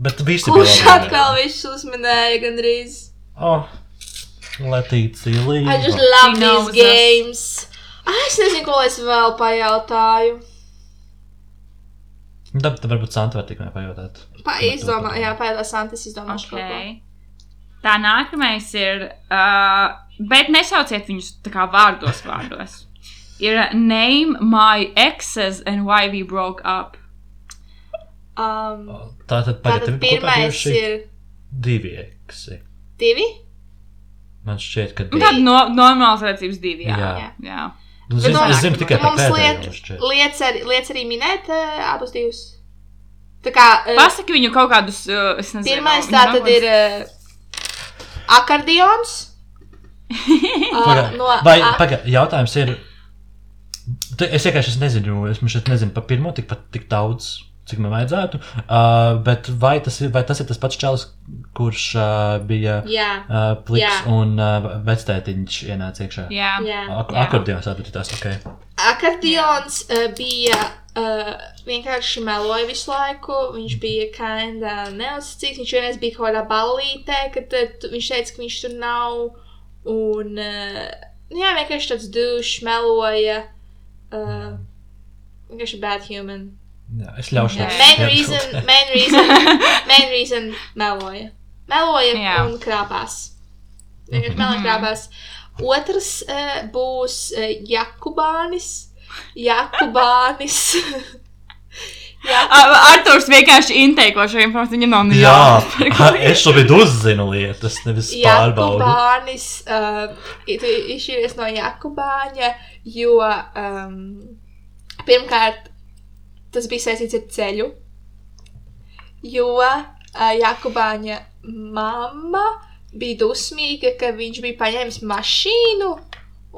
Bet visi Kurš bija labi. atkal viss uzminēja gandrīz? Oh, Letīcija I just Līva. love She knows these games. Ah, es nezinu, ko es vēl pajautāju. Tad varbūt Santa var tikai pajautāt. Pa, izdomā, jā, pēdējā Santis izdomāšu kaut ko. Okay. Tā nākamais ir, uh, bet nesauciet viņus tā kā vārdos, vārdos. Ir name my exes and why we broke up. Um, Tātad tātad pagaidi, pirmais ir divi eksi. divi. Man šķiet, ka Nu, divi. Tāda no, normāls redzības divi. Jā. Jā. jā. jā. Nu, Bet zinu, mums- es zinu tikai par pēdējo. šķiet. liec, arī, liec arī minēt uh, abus divus. Tā kā uh, Pasaki viņu kaut kādus, uh, es nezinu. pirmais tā tad ir uh, akordions. [laughs] Uh, Paga- no, Vai, a- pagaidi, jautājums ir. Tu- Es vienkārši es nezinu, es šeit nezinu par pirmo tik, pat tik daudz, cik man vajadzētu. Uh, bet vai tas, ir, vai tas ir tas pats čels, kurš uh, bija Jā, uh, pliks Jā. un uh, vectētiņš ienāca iekšā? Jā. jā. Ak akordions ir tas, ok. Akordions uh, bija uh, vienkārši meloja visu laiku. Viņš bija kinda neuzticīgs. Viņš vienreiz bija kaut kādā ballītē, kad uh, viņš teica, ka viņš tur nav. Un uh, jā, vienkārši tāds dušs meloja. Uh, vienkārši bad human. Jā, es ļaušu Jā. tev Main reason, main reason, [laughs] main reason meloja. Meloja Jā. un krāpās. Vienkārši meloja un krāpās. Otrs uh, būs uh, Jakubānis. Jakubānis. [laughs] Jā, Arthurs vienkārši inteiko šo informāciju. Viņam nav ne Jā, es šobrīd uzzinu lietas, nevis pārbaudu. Jakubānis uh, ir izšķīries no Jakubāņa, jo um, pirmkārt tas bija saistīts ar ceļu, jo uh, Jakubāņa mamma bija dusmīga, ka viņš bija paņēmis mašīnu.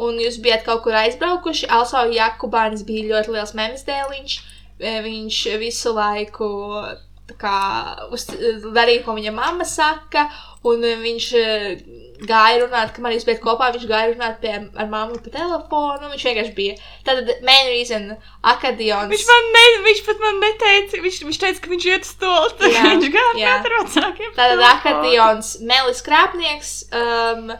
Un jūs bijat kaut kur aizbraukuši. Also, Jakubānis bija ļoti liels memes dēliņš. Eh, Viņš visu laiku tā kā, uz, darīja, ko viņa mamma saka. Un eh, viņš eh, gāja runāt, kamēr jūs bijat kopā. Viņš gāja runāt pie, ar mammu pa telefonu. Viņš vienkārši bija. Tātad, main reason, akadions. Viņš man ne, viņš pat man neteica, viņš, viņš teica, ka viņš iet uz to, tad viņš gāja ar vecākiem. Tātad akadions, Melis Krāpnieks. Um,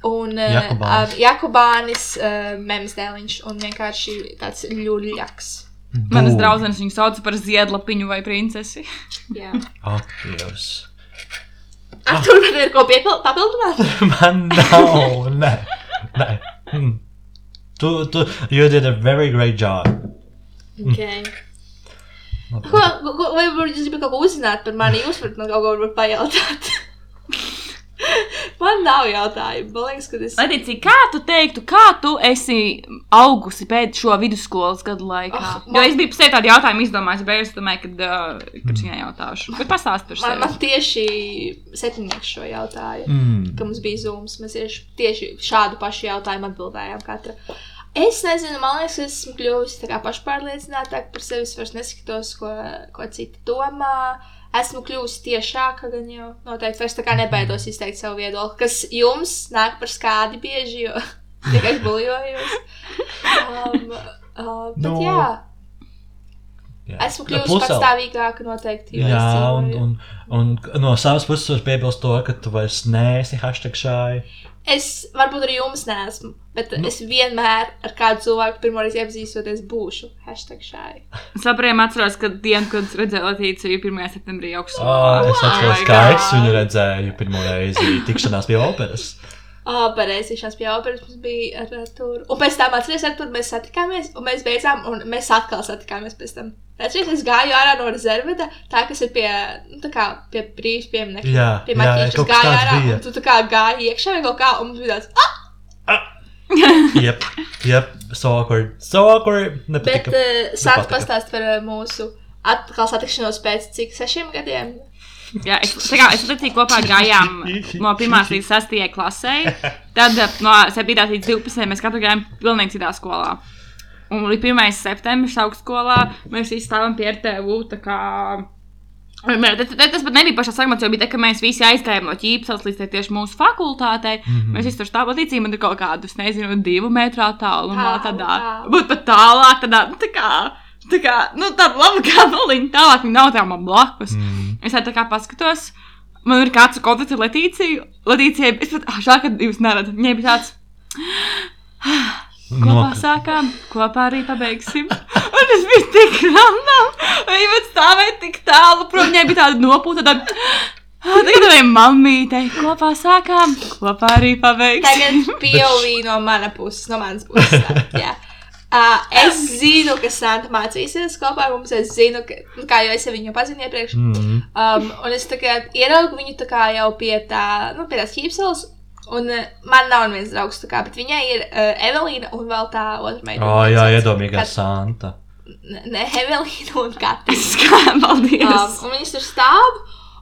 Un uh, Jakubānis. uh, Jakubānis, uh, memes dēliņš un vienkārši tāds ļuļaks. Manas Bum. draudzenes viņu sauca par ziedlapiņu vai princesi. Jā. Ak, Dievs. Ar tur man ir ko piepil- papildināt? [laughs] Man nav. Nē, nē. Mm. Tu, tu, you did a very great job. Okay. Ko, ko, ko, vai varbūt jūs gribat kaut ko uzzināt par mani? Jūs varat man kaut ko varbūt pajautāt. [laughs] [laughs] man nav jautājumu. Man liekas, ka es. Leticija, kā tu teiktu, kā tu esi augusi pēc šo vidusskolas gadu laikā? Oh, man- Jo es biju pēc tādu jautājumu izdomājis, bet es domāju, ka, uh, ka viņai jautāšu. Bet pastāst par Man, sevi. man tieši septiņnieks šo jautāju. Mm. ka mums bija zūms. Mēs tieši, tieši šādu pašu jautājumu atbildējām katra. Es nezinu, man liekas, es esmu kļuvusi tā kā pašpārliecinātāka par sevi. Es vairs neskatos, ko, ko citi domā. Esmu kļuvusi tiešāka, gan jau noteikti vairs tā kā nebaidos izteikt savu viedokli, kas jums nāk par skādi bieži, jo [laughs] tikai buļļojos. [laughs] Um, uh, bet Nu, jā, Jā. esmu kļuvusi Plus patstāvīgāka noteikti. es Jā, un, dzīvoju. un, un no savas puses var piebilst to, ka tu vairs neesi hashtag šai. Es varbūt arī jums nesmu, bet Nu. es vienmēr ar kādu cilvēku pirmoreiz iepazīstoties būšu. Hashtag šai. Sapriem atceros, ka dienu, kad es redzēju Latīciju 1. septembrī augstā. Oh, es atceros, kā es viņu redzēju pirmo reizi tikšanās pie operas. Ah, pareizi, šās pie operas mums bija ar Arturu. Un pēc tam atceries, ar Arturu mēs satikāmies, un mēs beidzām, un mēs atkal satikāmies pēc tam. Atceries, es gāju ārā no rezerveda, tā, kas ir pie, nu, tā kā pie brīvs pieminekļa. Jā, Pie jā, maķīšas kas gāju ārā, bija. un tu tā kā gāji iekšā vai kaut kā, un bija tāds, ah! [laughs] Jep, jep, so awkward. So awkward. Bet Nepatika. uh, sāc pastāst par mūsu atkal satikšanos pēc cik sešiem gadiem. Jā, es, tā kā, es Latīciju kopā gājām no 1. līdz 6. klasē. Tad no 7. līdz 12. mēs katru gājām pilnīgi citā skolā. Un līdz 1. septembris augstskolā mēs visi stāvam pie tad Tas pat nebija pašā sākumā, jo bija tā, ka mēs visi aizgājām no ķīpsels līdz tieši mūsu fakultātei. Mm -hmm. Mēs visi tur stāvam līdzi, man ir kaut kādu, es nezinu, divu metru attālumā. Tālu, Tādā, tālu. būt pat tālāk, tādā, nu, tā kā, tā kā, nu, tāda laba [laughs] kā nuliņa tālāk, viņa nav tā man blakus. Mm. Es tā kā paskatos, man ir kāds kontakts ar Latīciju. Latīcijai, es pat, ah, žēl, ka jūs neredzat, viņai bija tāds. Kopā Nok- sākām, kopā arī pabeigsim. [laughs] Un tas bija tik random. Viņa pat stāvēja tik tālu, prom viņai bija tāda nopūta. Tāda... "Ah, Tagad vai mammītei kopā sākām, kopā arī pabeigsim. Tagad [laughs] POV no mana puses, no manas puses. tā. Uh, es zinu, ka Santa mācīsies kopā ar mums. Es zinu, ka, nu, kā jau es viņu pazinu iepriekš. Mm. Um, un es ieraugu viņu jau pie tā, nu, pie tās ķīpseles. Un uh, man nav neviens draugs, kā, bet viņai ir uh, Evelīna un vēl tā otra meitene. Oh, jā, Kat- iedomīgā Santa. Ne, ne Evelīna un Katrīna. [laughs] Kā, paldies! Um, un viņas tur stāv.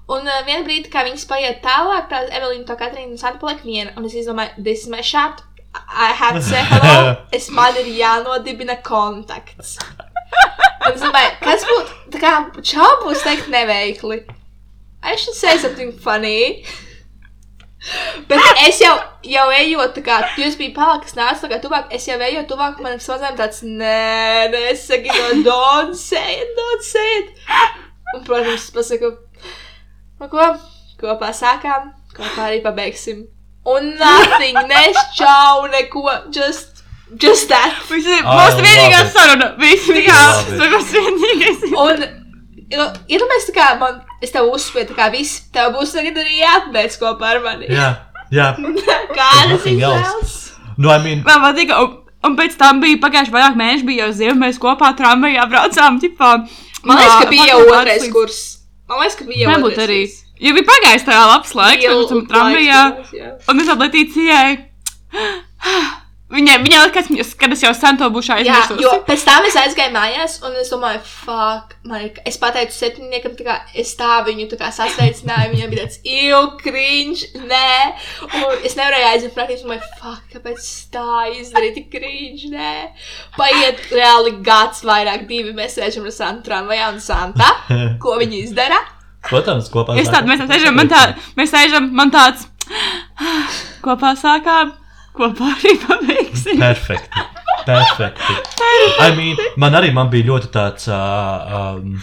Un uh, vienā brīdī, kad viņas paiet tālāk, tā Evelīna, tā Katrīna un Santa paliek viena. Un es izdomāju, this is my shot. I have to say hello. Es man ir jānodibina kontakts. Un es domāju, kas būtu, tā kā čaubos teikt neveikli. I should say something funny. Bet es jau, jau ejot, tā kā jūs bijat kas nāca tā kā tuvāk, es jau eju tuvāk, man sazināja tāds, nē, nesaki, no, don't say it, don't say it. Un, protams, es pasaku, nu ko, kopā sākām, kopā arī pabeigsim. Un nothing, [laughs] nešķau neko, just, just that. [laughs] Viss ir I mūsu vienīgā saruna. Viss ir mūsu vienīgais. Un, jo, iedomājieties, tā kā man, es tev uzspēju, tā kā viss, tev būs tagad arī jāatbeidz kopā ar mani. Jā, jā. [laughs] Kādas izvēles? No, I mean, Man patīk, un, un pēc tam bija pagājuši vairāk mēneši, bija jau ziema, mēs kopā tramvajā braucām. Ķipā, Man liekas, ka bija jau otrais kurs. Man liekas, ka bija jau otrais arī. kurs. Jo bija pagājis tajā labs laiks, kad mēs laiks, tramvajā. jā. Un es atbildēju Tīcijai. [sighs] Viņai, viņai viņas- kad es jau sen to būšu Jā, aizmirsusi. jo pēc tam es aizgāju mājās, un es domāju, fuck, man ir, es pateicu septiņniekam, tā kā es tā viņu tā kā sasveicināju, viņam bija tāds, cringe, nē, un es nevarēju aiziet praktiski, es domāju, fuck, kāpēc tā izdarīju, tik cringe, nē. Paiet reāli gads vairāk, divi mēs sēžam ar Santu tramvajā un Santa, ko viņi izdara? Protams, kopā. Es tādu, mēs sēžam, man tā, mēs sēžam, man tāds. [sighs] Kopā sākām, kopā arī pabeigsim. Perfekti. Perfekti. I mean, man arī man bija ļoti tāds uh, um,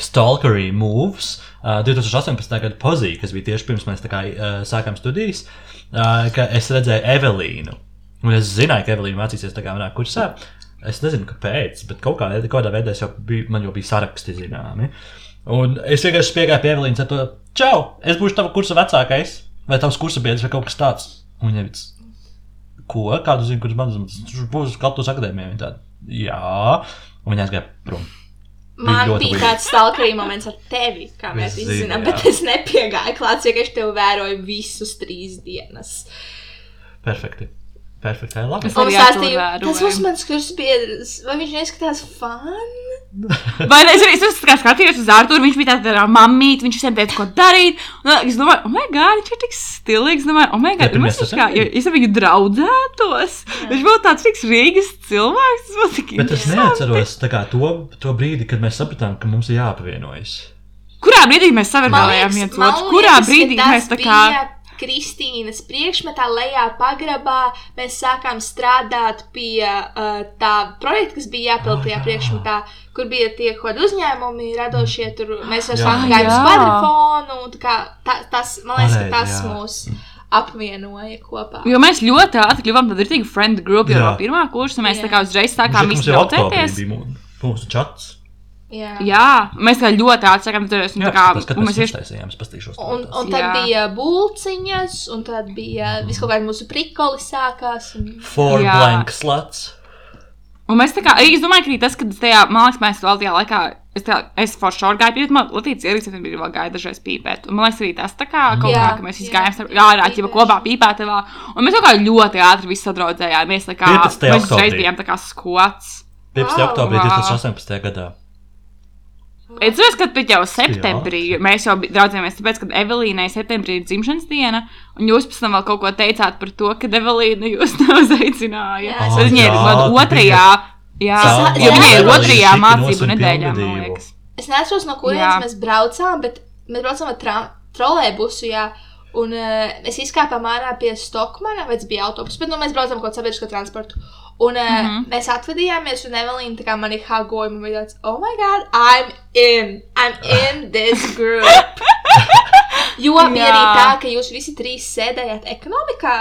stalkery moves. Uh, 2018. gada pozīcija, kas bija tieši pirms mēs kā, uh, sākām studijas, uh, ka es redzēju Evelīnu. Un es zināju, ka Evelīna mācīsies tā kā manā kursā. Es nezinu, kāpēc, bet kaut kādā, kādā veidā jau biju, man jau bija saraksti zināmi. Un es vienkārši piegāju pie Evelīnas ar to, čau, es būšu tava kursa vecākais, vai tavs kursa biedrs, vai kaut kas tāds. Un viņa teica, ko, kādu zinu, kurš man zina, būs Latvijas akadēmijā. Viņa tāda, jā, un viņa aizgāja prom. Man bija tāds stalkerī moments ar tevi, kā mēs visi zinām, bet es nepiegāju klāt, es tevi vēroju visus trīs dienas. Perfekti. Perfekti, labi. Es arī stāstīju, tas būs mans kurs biedrs, vai viņš neskatās fan? [laughs] Vai ne? Es arī es kā skatījos uz Arthuru, viņš bija tāds - mamīt, viņš visiem teica, ko darīt. Un es domāju, oh, my God, viņš ir tik stilīgs. Domāju, oh, my God, pirmie mēs kā, ja es ar viņu draudzētos. Viņš būtu tāds fiks Rīgas cilvēks. Tas būtu tik Bet es interesanti. neatceros kā, to, to brīdi, kad mēs sapratām, ka mums ir jāapvienojas. Kurā brīdī mēs savienojām viens otru? Kurā brīdī mēs tā kā. bija Kristīnas priekšmetā, lejā pagrabā. Mēs sākām strādāt pie uh, tā projekta, kas bija jāpild tajā Ah, jā. priekšmetā, kur bija tie kādi uzņēmumi, radošie. Tur mēs jau Ah, gājām uz kvadrifonu. un tā kā ta, Tas, man liekas, ka tas jā. mūs apvienoja kopā. Jo mēs ļoti ātri kļuvām par rītīgu friend grupu jau no pirmā kursa. Mēs Jā. tā kā uzreiz sākām mū- mūsu čats. Jā. Jā, mēs ļoti turēties. un Jā, tā kā- tas, kad mēs ieš- uztaisījām, es pastīšos. Un, un tad Jā. bija būciņas, un tad bija viss kaut kādi mūsu prikoli sākās. Un... Four Jā. blank sluts. Un mēs tā kā, es domāju, ka arī tas, ka tajā, man liekas, mēs vēl tajā laikā, es, tā, es for sure gāju pīpēt, man Latīts tad bija vēl gāja dažreiz pīpēt. Un man liekas, arī tas tā kā kaut Jā, kā, ka mēs visi jā. gājām ārā, ķipa kopā pīpētavā. Un mēs kaut kā ļoti ātri visi sadraudzējāmies, tā kā 15. mēs uzreiz bijām tā kā skots. 15. Wow. oktobrī Wow. 2018. gadā. Es domāju, ka pat jau septembrī mēs jau draudzējāmies, tāpēc, ka Evelīnai septembrī ir dzimšanas diena, un jūs pēc tam vēl kaut ko teicāt par to, ka Evelīna jūs [laughs] neuzaicināja. Jā, es Tad Viņa ir jā, tu otrajā, jā, Es- jo viņa ir es- otrajā mācību nedēļā, man liekas. Es neatceros, no kurienes Jā. mēs braucām, bet mēs braucām ar trolēbusu. Jā. Un uh, mēs izkāpām ārā pie Stokmana, vai tas bija autobus, bet nu, mēs braucām kaut kādu sabiedrisko transportu. Un uh, mm Mhm. -hmm. mēs atvadījāmies, un Evelīna tā kā mani hagoja. Man bija tāds, oh, my God, I'm in! I'm in this group! [laughs] jo bija arī tā, ka jūs visi trīs sēdējāt ekonomikā.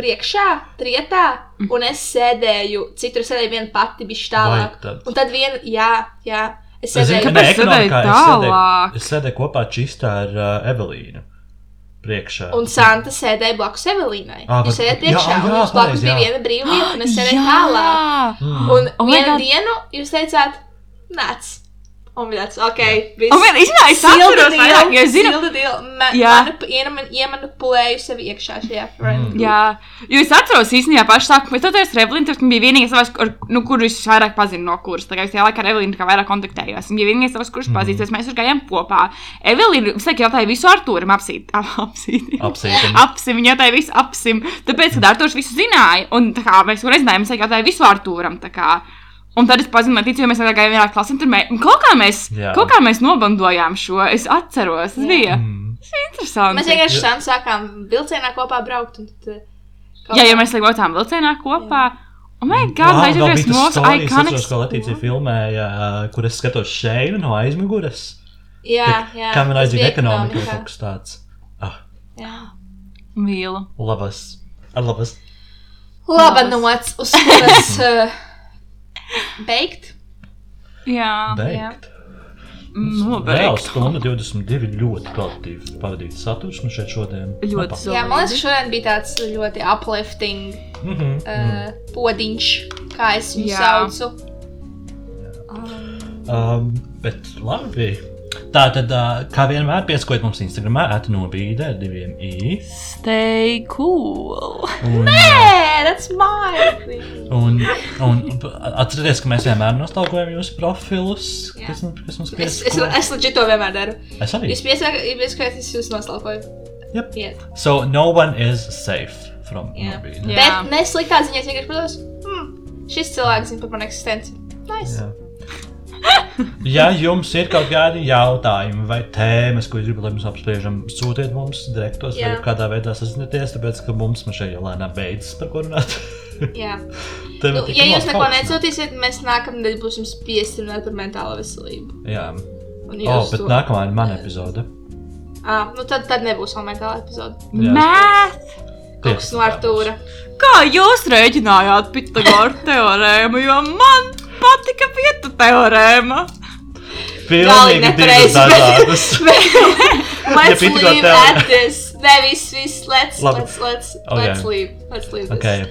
Priekšā, trietā, un es sēdēju, citur sēdēju viena pati, bija tālāk. Un tad viena, jā, jā, es Es zinu, sēdēju. ka Kāpēc ne, ekonomikā sēdēji es sēdēju, tālāk? es sēdēju kopā čistā ar uh, Evelīnu. Priekšā. Un Santa sēdēja blakus Evelīnai. Ā, Viņa sēdēja priekšā, jā, un jā, jums blakus pareizi, bija viena brīva vieta, un es [gasps] sēdēju tālāk. Mm. Un Oh God. dienu jūs teicāt, nāc. Un tāds, ok, viss. Un vien, izņemā, es atceros vairāk, jo zinu, Silda deal. Ma, Jā. ieman- iemanipulēju sevi iekšā šajā friend Mm. group. Jā, jo es atceros īstenībā pašu sākumu, bet tad es Revlinu, tas bija vienīgais savs, kur, nu, kur es vairāk pazinu no kuras. Tā kā es tajā laikā ar Evelīnu kā vairāk kontaktējos. Viņa bija vienīgais savs, kurš pazīstas, mēs tur gājām kopā. Evelīna, es teiktu, jautāja visu Artūram apsīt. [laughs] apsīt. Apsītim. Apsim, viņa jautāja visu apsim. Tāpēc, kad Artūrs visu zināja, un tā kā mēs reiz zinājām, es jautāju visu Artūram. tā kā. Un tad es pazinu, ticu, jo mēs gājām vienā klasē, un tur mēs, kaut kā mēs, Jā. kaut kā mēs nobandojām šo. Es atceros, tas Jā. bija Mm. interesanti. Mēs vienkārši šādi sākām vilcienā kopā braukt. Un tad, eh, kaut Jā, kā- ja mēs braucām vilcienā kopā. Oh, my God, Jā, vēl jau bija tādā tas stāsts, iconic. ko Latīcija filmēja, uh, kur es skatos šeit no aizmugures. Jā, jā. Kā man tas aizjūt bija ekonomika vai kaut kas tāds. Ah, Jā. Mīlu. labas. Ar labas. Laba nots, uz kuras uh, [laughs] beigt. Jā, Beigt. Nu, Vēl beigt. stunda 22 ļoti kvalitatīvi pavadīts saturs nu šeit šodien. Ļoti Labā. so- Jā, man liekas, ka šodien bija tāds ļoti uplifting Mhm, uh, podiņš, kā es viņu Jā. saucu. Um, Um, bet labi. Tā tad, uh, kā vienmēr, piesakojiet mums Instagram, atnobīde ar diviem i. Stay cool. Un, Nē, that's my thing. un, un atcerieties, ka mēs vienmēr nostalgojam jūsu profilus, Jā. kas, mums- kas mums Es, es, piesako. es leģit to vienmēr daru. Es arī. Jūs piesakāt, es jūs noslaukoju. Yep. Iet. So, no one is safe from Jā. nobīde. Jā. Bet ne sliktā ziņā, es vienkārši pados, hmm, šis cilvēks zina par manu eksistenci. Nice. Jā. Ja jums ir kaut kādi jautājumi vai tēmas, ko jūs gribat, lai mēs apspriežam, sūtiet mums direktos vai Jā. kādā veidā sazināties, tāpēc ka mums šeit jau lēnām beidzas par ko runāt. [laughs] Nu, ja jūs neko nesūtīsiet, mēs nākamnedēļ būsim spiesti runāt par mentālo veselību. Jā, Un oh, jūs bet to- nākamā ir mana epizode. Ah, nu tad, tad nebūs vēl mentāla epizode. Jā, Mēt! Kaut kas no Artūra. Kā jūs rēķinājāt Pitagora teorēmu, jo man patika pietu teorēma? Pilnīgi divas dažādas. [laughs] Let's pīti leave tev- at this. Nē, viss. Let's, Labi. let's, let's, Okay. let's leave. Let's leave this. Okay.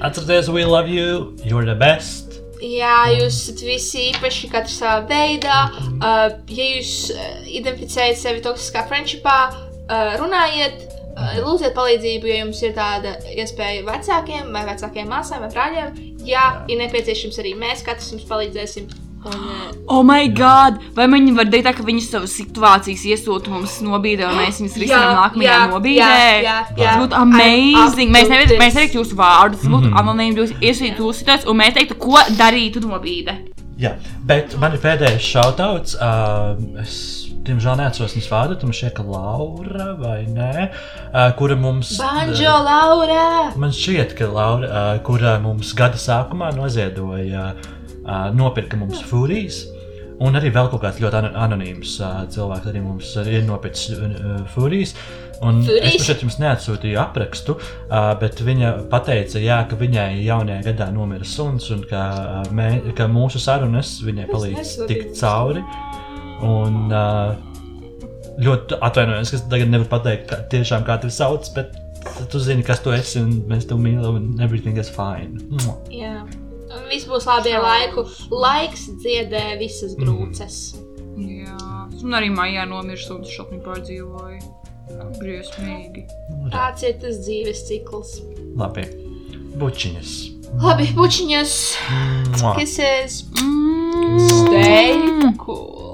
Atcerieties, we love you, you're the best. Jā, jūs esat visi īpaši, katrs savā veidā. Uh, ja jūs uh, identificējat sevi toksiskā friendshipā, uh, runājiet, uh, lūdziet palīdzību, ja jums ir tāda iespēja vecākiem vai vecākiem māsām vai brāļiem. Ja ir nepieciešams arī mēs, katrs jums palīdzēsim. Un, uh, Oh, my God! Vai viņi var teikt, tā, ka viņi savas situācijas iesūta mums nobīdē, un mēs viņus risinām nākamajā jā, nobīdē? jā, jā, jā. Tas būtu amazing! Mēs nevaram neteiktu jūsu vārdus, būtu anonīmi, jūs iesūtīt jūsu situāciju, un mēs teiktu, ko darītu nobīde. Jā, bet man ir pēdējais šautauts. Uh, es, diemžēl, neatceros viņas vārdu. Tam šķiet, ka Laura vai nē, kura mums. Banjo, Laura! Man šķiet, ka Laura, kura mums gada sākumā noziedoja, nopirka mums fūrijas. Un arī vēl kaut kāds ļoti ano- anonīms cilvēks arī mums ir nopircis fūrijas. Un Fūrijas? es šeit jums neatsūtīju aprakstu, bet viņa teica, jā, ka viņai jaunajā gadā nomira suns un ka, mē, ka mūsu sarunas viņai palīdz tikt cauri. Un, uh, ļoti atvainojos, ka tagad nevaru pateikt, kā, tiešām kā tevi sauc, bet tu zini, kas tu esi un mēs tevi mīlam un everything is fine. Mua. Jā. Viss būs labi ar laiku. Laiks dziedē visas brūces. Jā, un arī maijā nomirst, un šopni pārdzīvoja. Briesmīgi. Tāds ir tas dzīves cikls. Labi, bučiņas. Labi, bučiņas, kisses, Mm. stay cool.